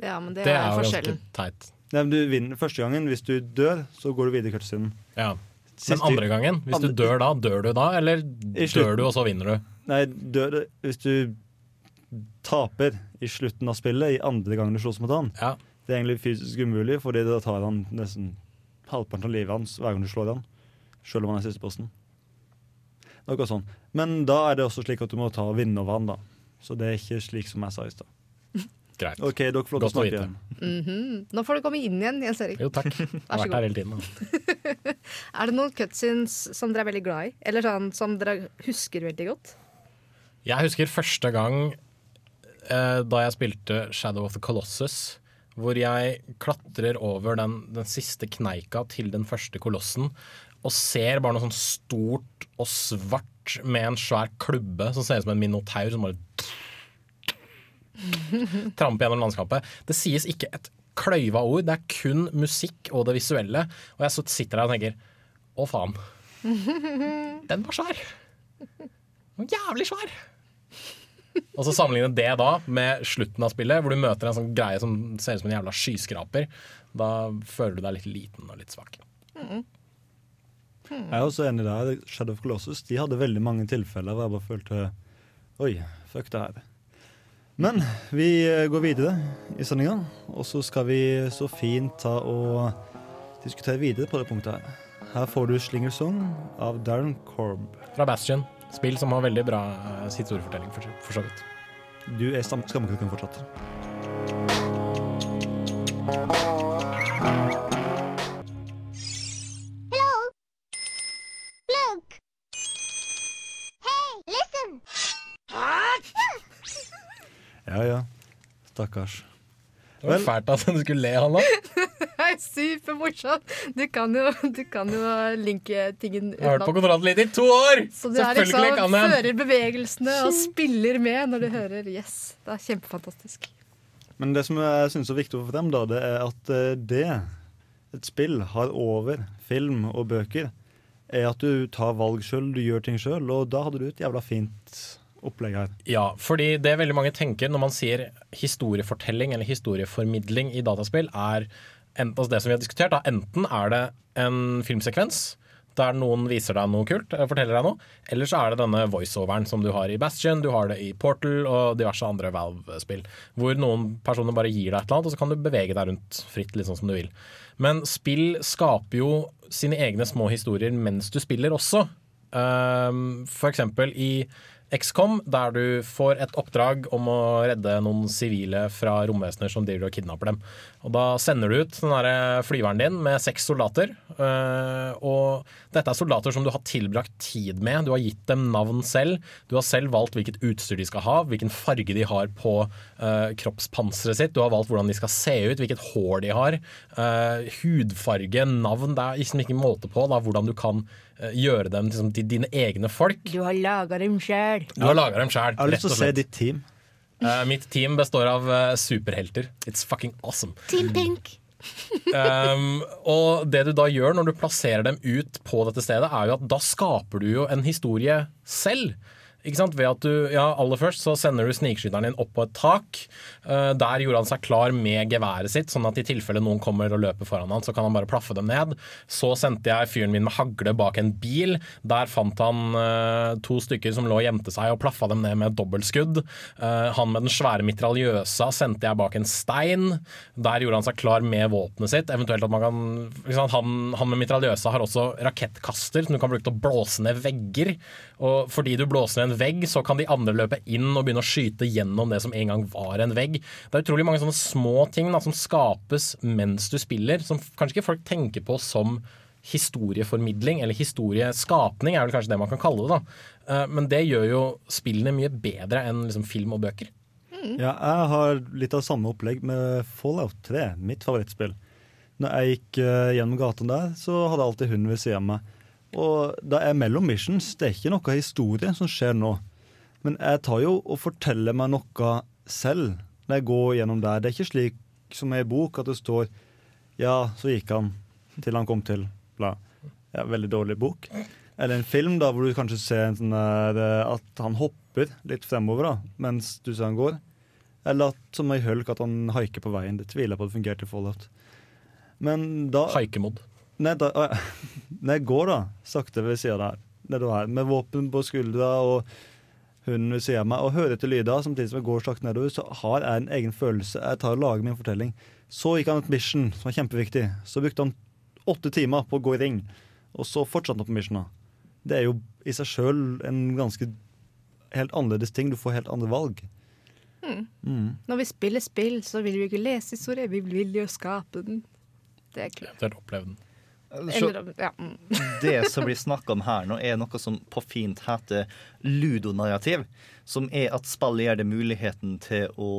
Ja, men det, Det er, er jo forskjellen. ganske teit. Nei, men du vinner første gangen. Hvis du dør, så går du videre i cutscenen. Ja. Siste- Men andre gangen, hvis du dør da, dør du da, eller dør du og så vinner du? Nei, dør, hvis du taper i slutten av spillet, i andre gangen du slåss mot han, det er egentlig fysisk umulig, fordi da tar han nesten halvparten av livet hans hver gang du slår han. Selv om han er siste posten. Noe sånn. Men da er det også slik at du må ta og vinne over han, da. Så det er ikke slik som jeg sa i stad. [laughs] Greit. OK, dere får lov til å snakke igjen. igjen. -hmm. Nå får du komme inn igjen, Jens Erik. Jo, takk. [laughs] Jeg Vær har vært her hele tiden. [laughs] Er det noen cutscenes som dere er veldig glad i? Eller sånn som dere husker veldig godt? Jeg husker første gang eh, da jeg spilte Shadow of the Colossus, hvor jeg klatrer over den, den siste kneika til den første kolossen, og ser bare noe sånn stort og svart med en svær klubbe som ser ut som en minotaur som bare [laughs] tramper gjennom landskapet. Det sies ikke et kløyva ord, det er kun musikk og det visuelle. Og jeg sitter der og tenker å faen, [laughs] den var svær. Den var jævlig svær. Og så sammenligne det da med slutten av spillet, hvor du møter en sånn greie som ser ut som en jævla skyskraper. Da føler du deg litt liten og litt svak. Mhm. Jeg er også enig der. Shadow of Colossus de hadde veldig mange tilfeller hvor jeg bare følte Oi, fuck det her. Men vi eh, går videre i sendinga, og så skal vi så fint ta og diskutere videre på det punktet her. Her får du Slinger Song av Darren Korb. Fra Bastion. Spill som har veldig bra eh, historiefortelling, for, for så vidt. Du er skammekroken fortsatt. Stakkars. Det var Vel- fælt at du skulle le, Hanna. [laughs] Det er supermorsomt! Du kan jo, du kan jo linke tingen Jeg har vært på Kontroll i to år! Så du er liksom, kan jeg. fører bevegelsene og spiller med når du hører yes. Det er kjempefantastisk. Men det som jeg syns er viktig å få frem, da, det er at eh, det et spill har over film og bøker, er at du tar valg sjøl, du gjør ting sjøl, og da hadde du et jævla fint opplegg her. Ja, fordi det veldig mange tenker når man sier historiefortelling eller historieformidling i dataspill, er enten, altså det som vi har diskutert, da, enten er det en filmsekvens der noen viser deg noe kult, eller forteller deg noe, eller så er det denne voiceoveren som du har i Bastion, du har det i Portal og diverse andre Valve-spill, hvor noen personer bare gir deg et eller annet, og så kan du bevege deg rundt fritt, litt sånn som du vil. Men spill skaper jo sine egne små historier mens du spiller også. Um, for eksempel i XCOM, der du får et oppdrag om å redde noen sivile fra romvesener som driver og kidnapper dem. Og Da sender du ut den flyveren din med seks soldater. øh, og dette er soldater som du har tilbrakt tid med. Du har gitt dem navn selv. Du har selv valgt hvilket utstyr de skal ha, hvilken farge de har på øh, kroppspanseret sitt. Du har valgt hvordan de skal se ut, hvilket hår de har. hudfarge, navn. Det er liksom ikke måte på da, hvordan du kan gjøre dem liksom, til dine egne folk. Du har laga dem sjæl. Du har laga dem sjæl. Jeg har lyst til å se ditt team. Uh, mitt team består av uh, superhelter. It's fucking awesome. Team Pink. Um, [laughs] og det du da gjør når du plasserer dem ut på dette stedet, er jo at da skaper du jo en historie selv. Ikke sant? Ved at du, ja, Aller først så sender du snikskytteren din opp på et tak. Eh, der gjorde han seg klar med geværet sitt, sånn at i tilfelle noen kommer og løper foran han, så kan han bare plaffe dem ned. Så sendte jeg fyren min med hagle bak en bil. Der fant han eh, to stykker som lå og gjemte seg, og plaffa dem ned med et dobbeltskudd. Eh, han med den svære mitraljøsa sendte jeg bak en stein. Der gjorde han seg klar med våpenet sitt. Eventuelt at man kan? Han, han med mitraljøsa har også rakettkaster som du kan bruke til å blåse ned vegger. Og fordi du blåser ned en vegg, så kan de andre løpe inn og begynne å skyte gjennom det som en gang var en vegg. Det er utrolig mange sånne små ting da, som skapes mens du spiller, som kanskje ikke folk tenker på som historieformidling, eller historieskapning er vel kanskje det man kan kalle det. da. Eh, Men det gjør jo spillene mye bedre enn liksom film og bøker. Ja, jeg har litt av samme opplegg med Fallout 3, mitt favorittspill. Når jeg gikk eh, gjennom gaten der, så hadde jeg alltid hunden ved siden av meg. Og det er mellom missions, det er ikke noe historie som skjer nå. Men jeg tar jo og forteller meg noe selv når jeg går gjennom der. Det er ikke slik som i bok at det står Ja, så gikk han til han kom til bla. Ja, veldig dårlig bok. Eller en film da, hvor du kanskje ser sånn der, eh, at han hopper litt fremover da, mens du ser han går. Eller at, som i Hulk, at han haiker på veien. Det tviler jeg på at det fungerte i Fallout. Men da Haikemod. Nei, da, jeg går da, sakte ved siden der, nedover her, med våpen på skuldra og hunden ved siden av meg, og hører etter lyder samtidig som jeg går sakte nedover, så har jeg en egen følelse. Jeg tar og lager min fortelling. Så gikk han et mission som var kjempeviktig. Så brukte han åtte timer på å gå i ring, og så fortsatte han på missiona. Det er jo i seg sjøl en ganske helt annerledes ting. Du får helt andre valg. Mm. Mm. Når vi spiller spill, så vil vi ikke lese historie, vi vil jo skape den. Det er klart. Eventuelt oppleve den. Eller, ja. mm. [laughs] Det som blir snakka om her nå, er noe som på fint heter ludonarrativ. Som er at spillet gir det muligheten til å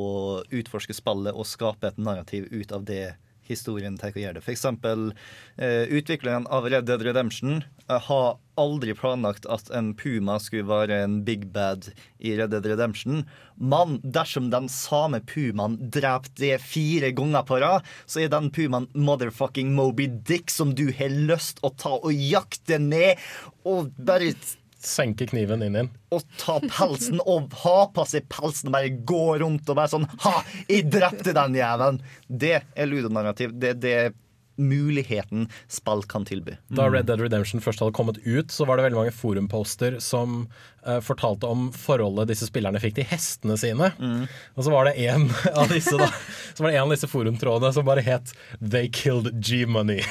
utforske spillet og skape et narrativ ut av det historien tenker å gjøre det. Eksempel eh, utvikleren av Red Dead Redemption eh, har aldri planlagt at en puma skulle være en big bad i Red Dead Redemption. Men dersom den samme pumaen dreper det fire ganger på rad, så er den pumaen motherfucking Moby Dick som du har lyst å ta og jakte ned og bare Senke kniven inn igjen. og ta pelsen og ha på seg pelsen og bare gå rundt og bare sånn Ha! Jeg drepte den jævelen! Det er ludonarrativ. Det er det muligheten spill kan tilby. Da Red Dead Redemption først hadde kommet ut, så var det veldig mange forumposter som uh, fortalte om forholdet disse spillerne fikk til hestene sine. Og så var det en [laughs] av disse da Så var det en av disse forumtrådene som bare het 'They killed G-Money'.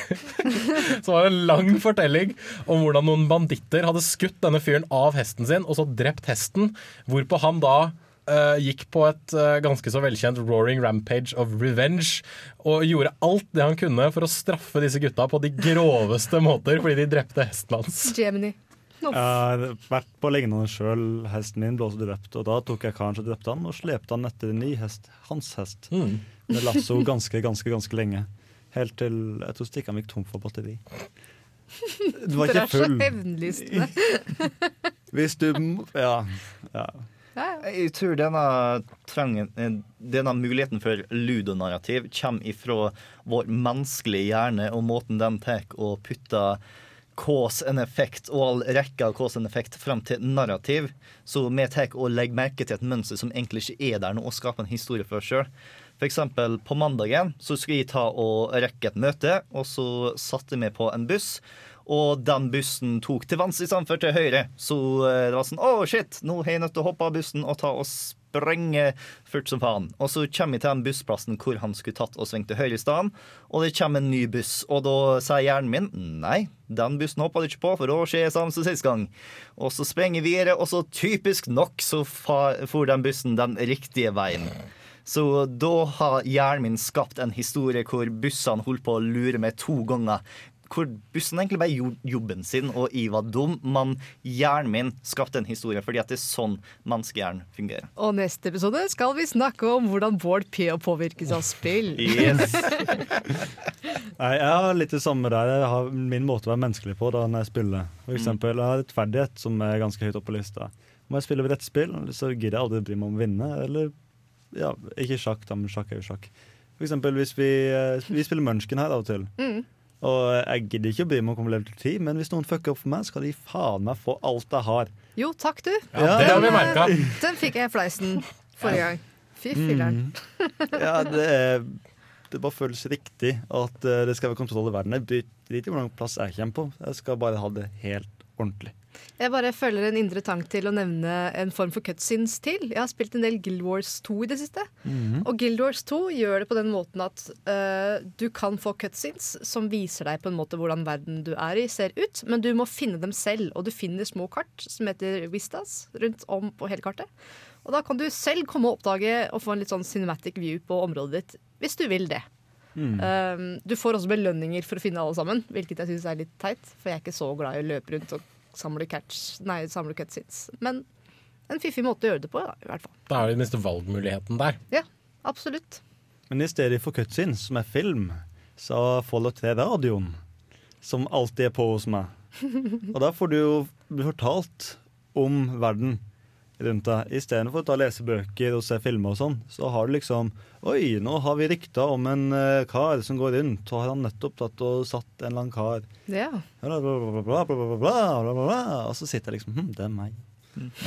[laughs] så var det en lang fortelling om hvordan noen banditter hadde skutt denne fyren av hesten sin, og så drept hesten, hvorpå han da eh, gikk på et uh, ganske så velkjent roaring rampage of revenge og gjorde alt det han kunne for å straffe disse gutta på de groveste [laughs] måter fordi de drepte hesten hans. Gemini. Jeg har vært på lignende sjøl. Hesten min ble også drept. Og da tok jeg karen som drepte han, og slepte han etter en ny hest. Hans hest. Mm. Med lasso ganske, ganske, ganske lenge. Helt til jeg tror stikkene gikk tom for batteri. Du var ikke Dere ikke er så full. hevnlystne. [laughs] Hvis du Ja. ja. Jeg tror denne, trangen, eh, denne muligheten for ludonarrativ kommer ifra vår menneskelige hjerne og måten den tar og putter cause and effect og all rekka av cause and effect fram til narrativ. Så vi tar og legger merke til et mønster som egentlig ikke er der nå, og skaper en historie for oss sjøl. Eksempel på mandagen så skulle jeg ta og rekke et møte, og så satte vi på en buss. Og den bussen tok til venstre istedenfor til høyre. Så eh, det var sånn Å, shit, nå har jeg nødt til å hoppe av bussen og ta og sprenge fort som faen. Og så kommer jeg til den bussplassen hvor han skulle tatt og svingt til høyre i stedet. Og det kommer en ny buss. Og da sier hjernen min nei, den bussen hoppa du ikke på, for da skjer det samme som sist gang. Og så sprenger vi videre, og så typisk nok så for den bussen den riktige veien. Så da har hjernen min skapt en historie hvor bussene holdt på å lure meg to ganger. Hvor bussen egentlig bare gjorde jobben sin, og jeg var dum. Men hjernen min skapte en historie, fordi at det er sånn menneskehjernen fungerer. Og neste episode skal vi snakke om hvordan Bård P påvirkes av spill. [laughs] Yes. [laughs] Nei, jeg har litt det samme der. Jeg har min måte å være menneskelig på da når jeg spiller. For eksempel, jeg har rettferdighet, som er ganske høyt oppe på lista. Om jeg spiller rett spill, så gidder jeg aldri bry meg om å vinne. Eller ja, ikke sjakk, da, men sjakk er jo sjakk. For eksempel hvis vi, eh, vi spiller Munchkin her av og til. Mm. Og jeg gidder ikke å bry meg om å komme level til 10, men hvis noen fucker opp for meg, skal de faen meg få alt jeg har. Jo, takk du. Ja, det har vi merket. Den fikk jeg i fleisen forrige gang. Fy filler'n. Ja, det, det bare føles riktig at eh, det skal være kontroll i verden. Jeg driter i hvor lang plass jeg kommer på. Jeg skal bare ha det helt ordentlig. Jeg bare føler en indre tank til å nevne en form for cutscenes til. Jeg har spilt en del Guild Wars 2 i det siste. Mhm. Og Guild Wars 2 gjør det på den måten at uh, du kan få cutscenes som viser deg på en måte hvordan verden du er i, ser ut, men du må finne dem selv. Og du finner små kart som heter Vistas rundt om på hele kartet. Og da kan du selv komme og oppdage og få en litt sånn cinematic view på området ditt, hvis du vil det. Mm. Um, du får også belønninger for å finne alle sammen, hvilket jeg syns er litt teit. For jeg er ikke så glad i å løpe rundt og samle, catch, nei, samle cutscenes. Men en fiffig måte å gjøre det på, da, i hvert fall. Da er det i minste valgmuligheten der. Ja, absolutt. Men i stedet for cutscenes, som er film, så får follow til radioen. Som alltid er på hos meg. [laughs] Og da får du jo fortalt om verden rundt deg. Istedenfor å ta lesebøker og se filmer og sånn, så har du liksom Oi, nå har vi rykta om en eh, kar som går rundt, og har han nettopp tatt og satt en eller annen kar Ja. Bla, bla, bla, og så sitter jeg liksom Hm, det er meg.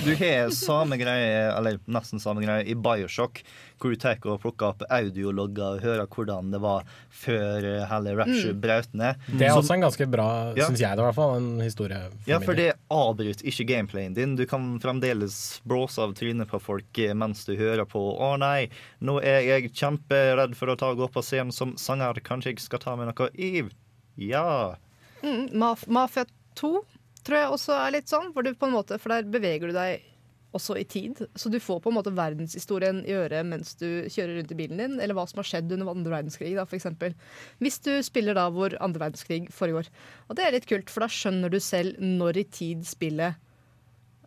Du har samme greie, eller nesten samme greie, i Bioshock, hvor du tar og plukker opp audiologger og hører hvordan det var før eh, hele Rapture mm. braut ned. Det er også en ganske bra, ja. syns jeg det, i hvert fall, en historie. Ja, for det avbryter ikke gameplayen din. Du kan fremdeles blåse av trynet på folk eh, mens du hører på 'Å nei, nå er jeg kjemperedd for å ta gå på scenen som sanger. Kanskje jeg skal ta med noe Eve? Ja. Mm, Mafia 2 tror jeg også er litt sånn, for, måte, for der beveger du deg også i tid. Så du får på en måte verdenshistorien i øret mens du kjører rundt i bilen din, eller hva som har skjedd under andre verdenskrig, da, eksempel. Hvis du spiller da hvor andre verdenskrig foregår. Og det er litt kult, for da skjønner du selv når i tid spillet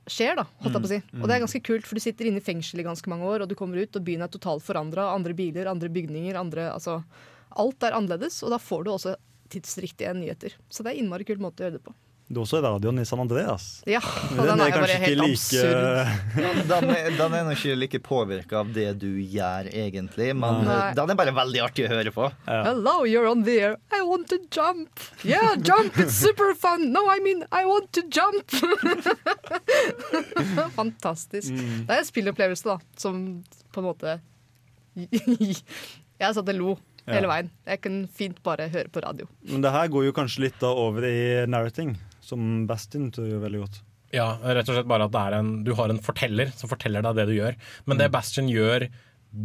skjer, da, holdt jeg på å si. Mm, Og det er mm. ganske kult, for du sitter inne i fengsel i ganske mange år, og du kommer ut, og byen er totalt forandra. Andre biler, andre bygninger, andre Altså alt er annerledes, og da får du også tidsriktige nyheter. Så det er innmari kult måte å gjøre det på. Det er også radioen i San Andreas. Ja, og den er kanskje bare helt absurd. Den er, den er ikke like påvirka av det du gjør, egentlig, men Nei. eh, den er bare veldig artig å høre på. Hello, you're on the air. I want to jump. Yeah, jump, it's super fun. No, I mean, I want to jump. [laughs] Fantastisk. Mm. Det er en spillopplevelse, da, som på en måte [laughs] Jeg satt og lo Ja. hele veien. Jeg kan fint bare høre på radio. Men det her går jo kanskje litt da over i narrating, som Bastin gjør veldig godt. Ja, rett og slett bare at det en, du har en forteller som forteller deg det du gjør. Men det Bastion gjør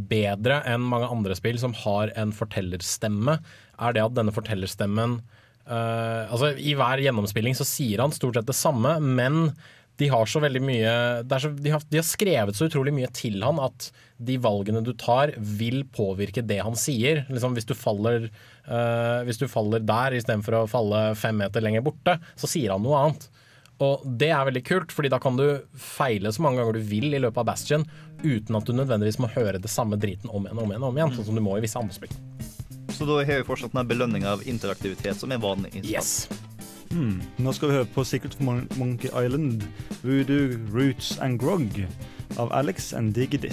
bedre enn mange andre spill som har en fortellerstemme, er det at denne fortellerstemmen Uh, Altså I hver gjennomspilling så sier han stort sett det samme, men de har så veldig mye er så, de, har, de har skrevet så utrolig mye til han at de valgene du tar, vil påvirke det han sier. Liksom hvis, du faller, uh, hvis du faller der istedenfor å falle fem meter lenger borte, så sier han noe annet. Og det er veldig kult, fordi da kan du feile så mange ganger du vil i løpet av Bastion uten at du nødvendigvis må høre det samme driten om igjen og om igjen, om igjen sånn som du må i visse andre spill. Så da har vi fortsatt den belønninga av interaktivitet som er vanlig. i spill. Yes. Hmm. Nå skal vi høre på Secret for Mon Monkey Island, Voodoo, Roots and Grog av Alex and Diggy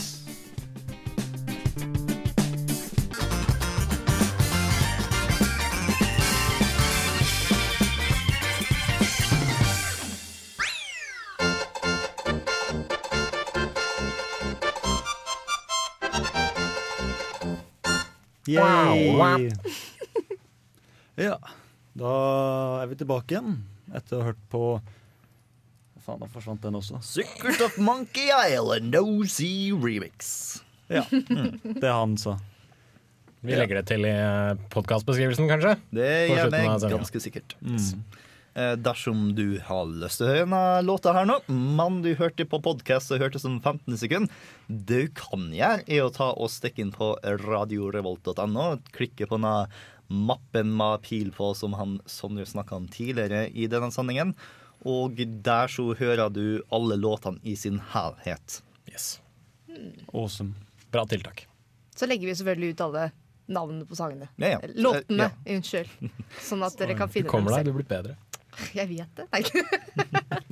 Wow, wow. [laughs] ja, da er vi tilbake igjen etter å ha hørt på Faen, da forsvant den også. Secret of Monkey Island OC Remix. Ja, det han sa. Vi legger det til i podkastbeskrivelsen, kanskje? Det gjør vi ganske sikkert. Mm. Dersom du har lyst til å høre denne låta her nå, men du hørte på podkast og hørte som 15 sekunder, du kan gjøre er å ta og stikke inn på radiorevolt.no, klikke på denne mappen med pil på som han Sondre snakka om tidligere i denne sendingen, og der så hører du alle låtene i sin helhet. Yes. Awesome. Bra tiltak. Så legger vi selvfølgelig ut alle navnene på sangene. Ja, ja. Låtene, Ja. unnskyld. Sånn at dere kan finne dem selv. du kommer deg, du blir bedre. Jeg vet det. Nei.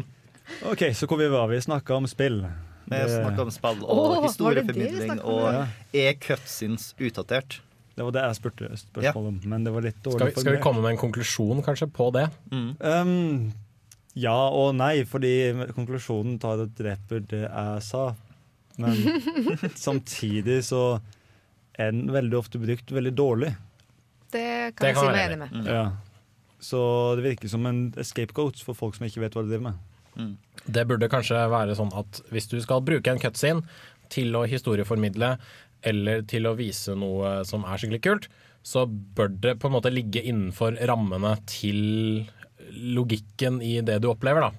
[laughs] OK, så hvor vi var. Vi snakka om spill. Vi Det- snakka om spill Åh, og det historieformidling, og Ja. er cutscenes utdatert? Det var det jeg spurte spørsmål om, men det var litt dårlig Skal vi, skal vi komme med en konklusjon kanskje på det? Um, ja og nei, fordi konklusjonen tar og dreper det jeg sa. Men [laughs] samtidig så er den veldig ofte brukt veldig dårlig. Det kan Det jeg si meg enig. med. med. Ja. Så det virker som en scapegoat for folk som ikke vet hva de driver med. Det burde kanskje være sånn at hvis du skal bruke en cutscene til å historieformidle eller til å vise noe som er skikkelig kult, så bør det på en måte ligge innenfor rammene til logikken i det du opplever, da.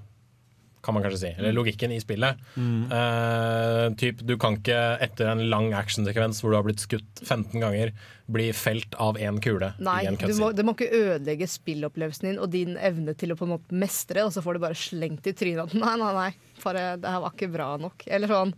Kan man kanskje si. Eller logikken i spillet. Eh, typ, du kan ikke etter en lang actionsekvens hvor du har blitt skutt 15 ganger, bli felt av én kule Nei, du må, det må ikke ødelegge spillopplevelsen din og din evne til å på en måte mestre, og så får du bare slengt i trynet at nei, nei, nei, bare, det her var ikke bra nok. Eller sånn.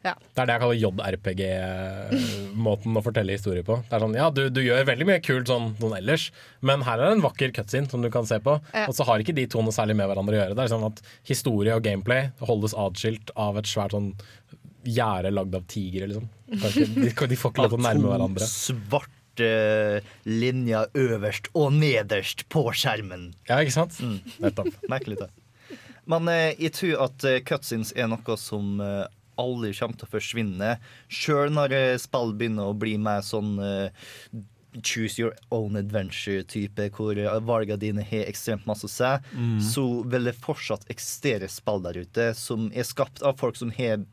Ja. Det er det jeg kaller JRPG-måten å fortelle historier på. Det er sånn, ja, du, du gjør veldig mye kult sånn, noen ellers, men her er det en vakker cutscene som du kan se på. Ja. Og så har ikke de to noe særlig med hverandre å gjøre. Det er sånn at Historie og gameplay holdes atskilt av et svært sånn gjerde lagd av tigre, liksom. Kanskje, de, de får ikke lov til å nærme hverandre. svarte linjer øverst og nederst på skjermen. Ja, ikke sant? Nettopp. Merkelig, det. Men eh, jeg tror at eh, cutscenes er noe som eh, aldri kommer til å forsvinne. Sjøl når eh, spill begynner å bli mer sånn eh, choose your own adventure-type, hvor eh, valgene dine har ekstremt masse å si, Mm. så vil det fortsatt eksistere spill der ute som er skapt av folk som har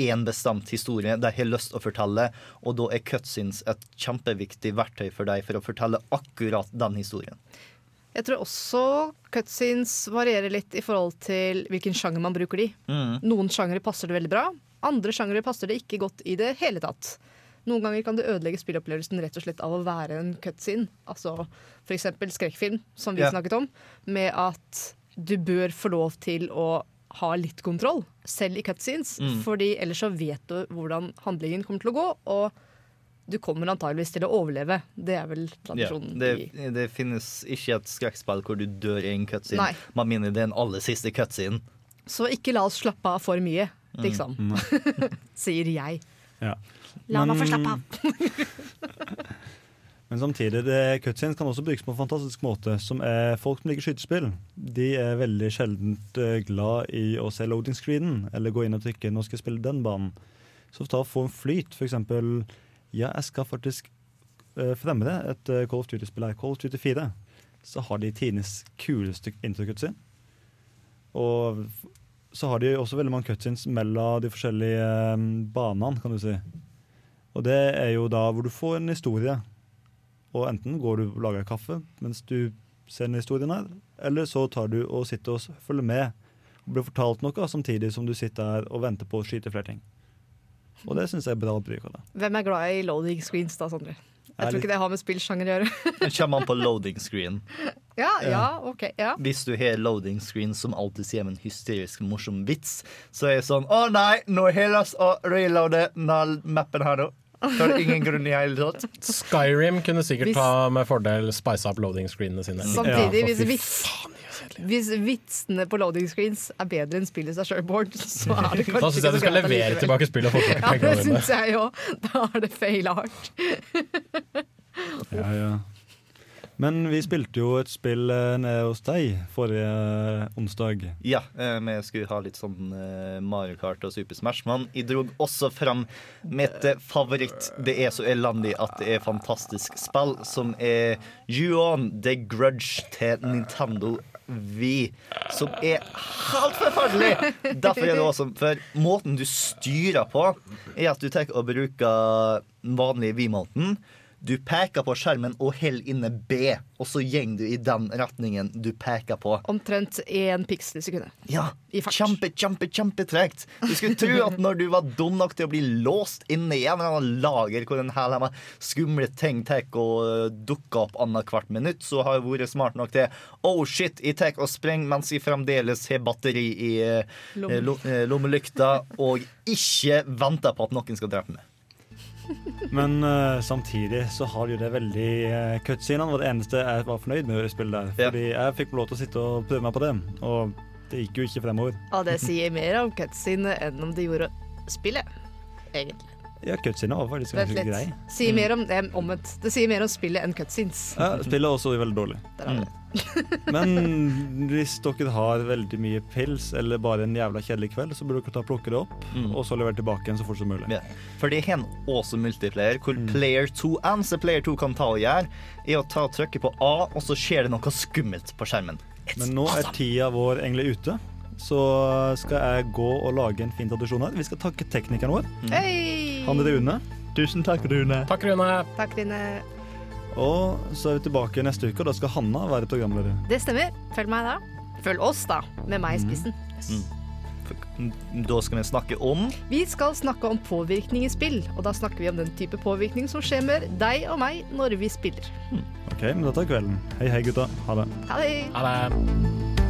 én bestemt historie de har lyst å fortelle, og da er cutscenes et kjempeviktig verktøy for deg for å fortelle akkurat den historien. Jeg tror også cutscenes varierer litt i forhold til hvilken sjanger man bruker de. Mm. Noen sjangere passer det veldig bra, andre sjangere passer det ikke godt i det hele tatt. Noen ganger kan det ødelegge spillopplevelsen rett og slett av å være en cutscene. Altså f.eks. skrekkfilm, som vi yeah. snakket om, med at du bør få lov til å ha litt kontroll, selv i cutscenes. Mm. Fordi ellers så vet du hvordan handlingen kommer til å gå, og du kommer antageligvis til å overleve. Det er vel Ja, tradisjonen det, det finnes ikke et skrekkspill hvor du dør i en cutscene. Nei. minner det er en aller siste cutscene. Så ikke la oss slappe av for mye. Liksom. [laughs] Sier jeg. Ja. La meg få slappe av. [laughs] Men samtidig, det, cutscenes kan også brukes på en fantastisk måte. Som er folk som liker skytespill. De er veldig sjeldent eh, glad i å se loading screenen, eller gå inn og trykke 'nå skal jeg spille den banen'. Så ta få en flyt, eksempel Ja, jeg skal faktisk uh, fremme det, et uh, Call of Duty-spill her, Call of Duty 4, så har de tidenes kuleste introcutscene. Og så har de også veldig mange cutscenes mellom de forskjellige eh, banene, kan du si. Og det er jo da hvor du får en historie. Og enten går du og lager kaffe mens du ser den historien her, eller så tar du og sitter og følger med og blir fortalt noe samtidig som du sitter her og venter på å skyte flere ting. Og det syns jeg er bra bruk av det. Hvem er glad i loading screens da, Sondre? Jeg tror ikke det har med spillsjanger å gjøre. Kommer an på loading screen. [laughs] ja, ja, ok. Ja. Hvis du har loading screen som alltid sier en hysterisk morsom vits, så er det sånn Å nei, nå har vi å reloade mappen her nå. For ingen grunn i hele tatt. Skyrim kunne sikkert Hvis- ta med fordel spice up loading screenene sine. Samtidig, hvis, vits, hvis vitsene på loading screens er bedre enn spillet seg sjøl, Bård, så er det kanskje Da syns jeg du skal levere tilbake spillet og få Ja, det syns jeg òg. Da er det feil art. Ja, ja. Men vi spilte jo et spill eh, nede hos deg forrige eh, onsdag. Ja, eh, vi skulle ha litt sånn eh, Mario Kart og Super Smash, men jeg dro også fram mitt eh, favoritt Det er så elendig at det er fantastisk spill, som er You-On The Grudge til Nintendo Wii, som er helt forferdelig! Derfor er det også For måten du styrer på, er at du tar og bruker vanlig Wii-måten. Du peker på skjermen og holder inne B, og så går du i den retningen du peker på. Omtrent én piksel i sekundet. Ja, kjempe, kjempe, kjempetregt. Du skulle tro at når du var dum nok til å bli låst inne i en eller annen lager hvor en hel skumle ting tar og dukker opp annethvert minutt, så har jeg vært smart nok til Oh shit, jeg tar og sprenger mens jeg fremdeles har batteri i eh, eh, lommelykta, og ikke venter på at noen skal drepe meg. [laughs] Men uh, samtidig så har de jo det veldig uh, Cutscenene var det eneste jeg var fornøyd med å spille der. Fordi jeg fikk lov til å sitte og prøve meg på det, og det gikk jo ikke fremover. Ja, det sier mer om cutscenene enn om det gjorde spillet, egentlig. Ja, cutscene var faktisk ganske litt. grei. Sier mer om, eh, omvendt. Det sier mer om spillet enn cutscenes. Ja, spillet er også veldig dårlig. Har. [laughs] Men hvis dere har veldig mye pils eller bare en jævla kjedelig kveld, så burde dere ta plukke det opp, og så levere tilbake igjen så fort som mulig. Ja. For det har en også multiplayer, hvor player 2 eneste player 2 kan ta og gjøre, er å ta og trykke på A, og så skjer det noe skummelt på skjermen. Men nå er tida vår egentlig ute, så skal jeg gå og lage en fin tradisjon her. Vi skal takke teknikeren vår, Hey! han Rune. Tusen takk, Rune. Takk, Rune. Takk, Rune. Og så er vi tilbake neste uke, og da skal Hanna være programleder. Det stemmer. Følg meg da. Følg oss, da, med meg i spissen. Mm. Da skal vi snakke om Vi skal snakke om påvirkning i spill, og da snakker vi om den type påvirkning som skjer med deg og meg når vi spiller. OK, men da tar kvelden. Hei, hei, gutta. Ha det. Ha det! Ha det.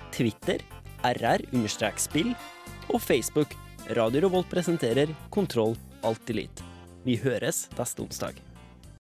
Twitter rr-spill og Facebook Radio Revolt presenterer Kontroll Alt Delete. Vi høres neste onsdag.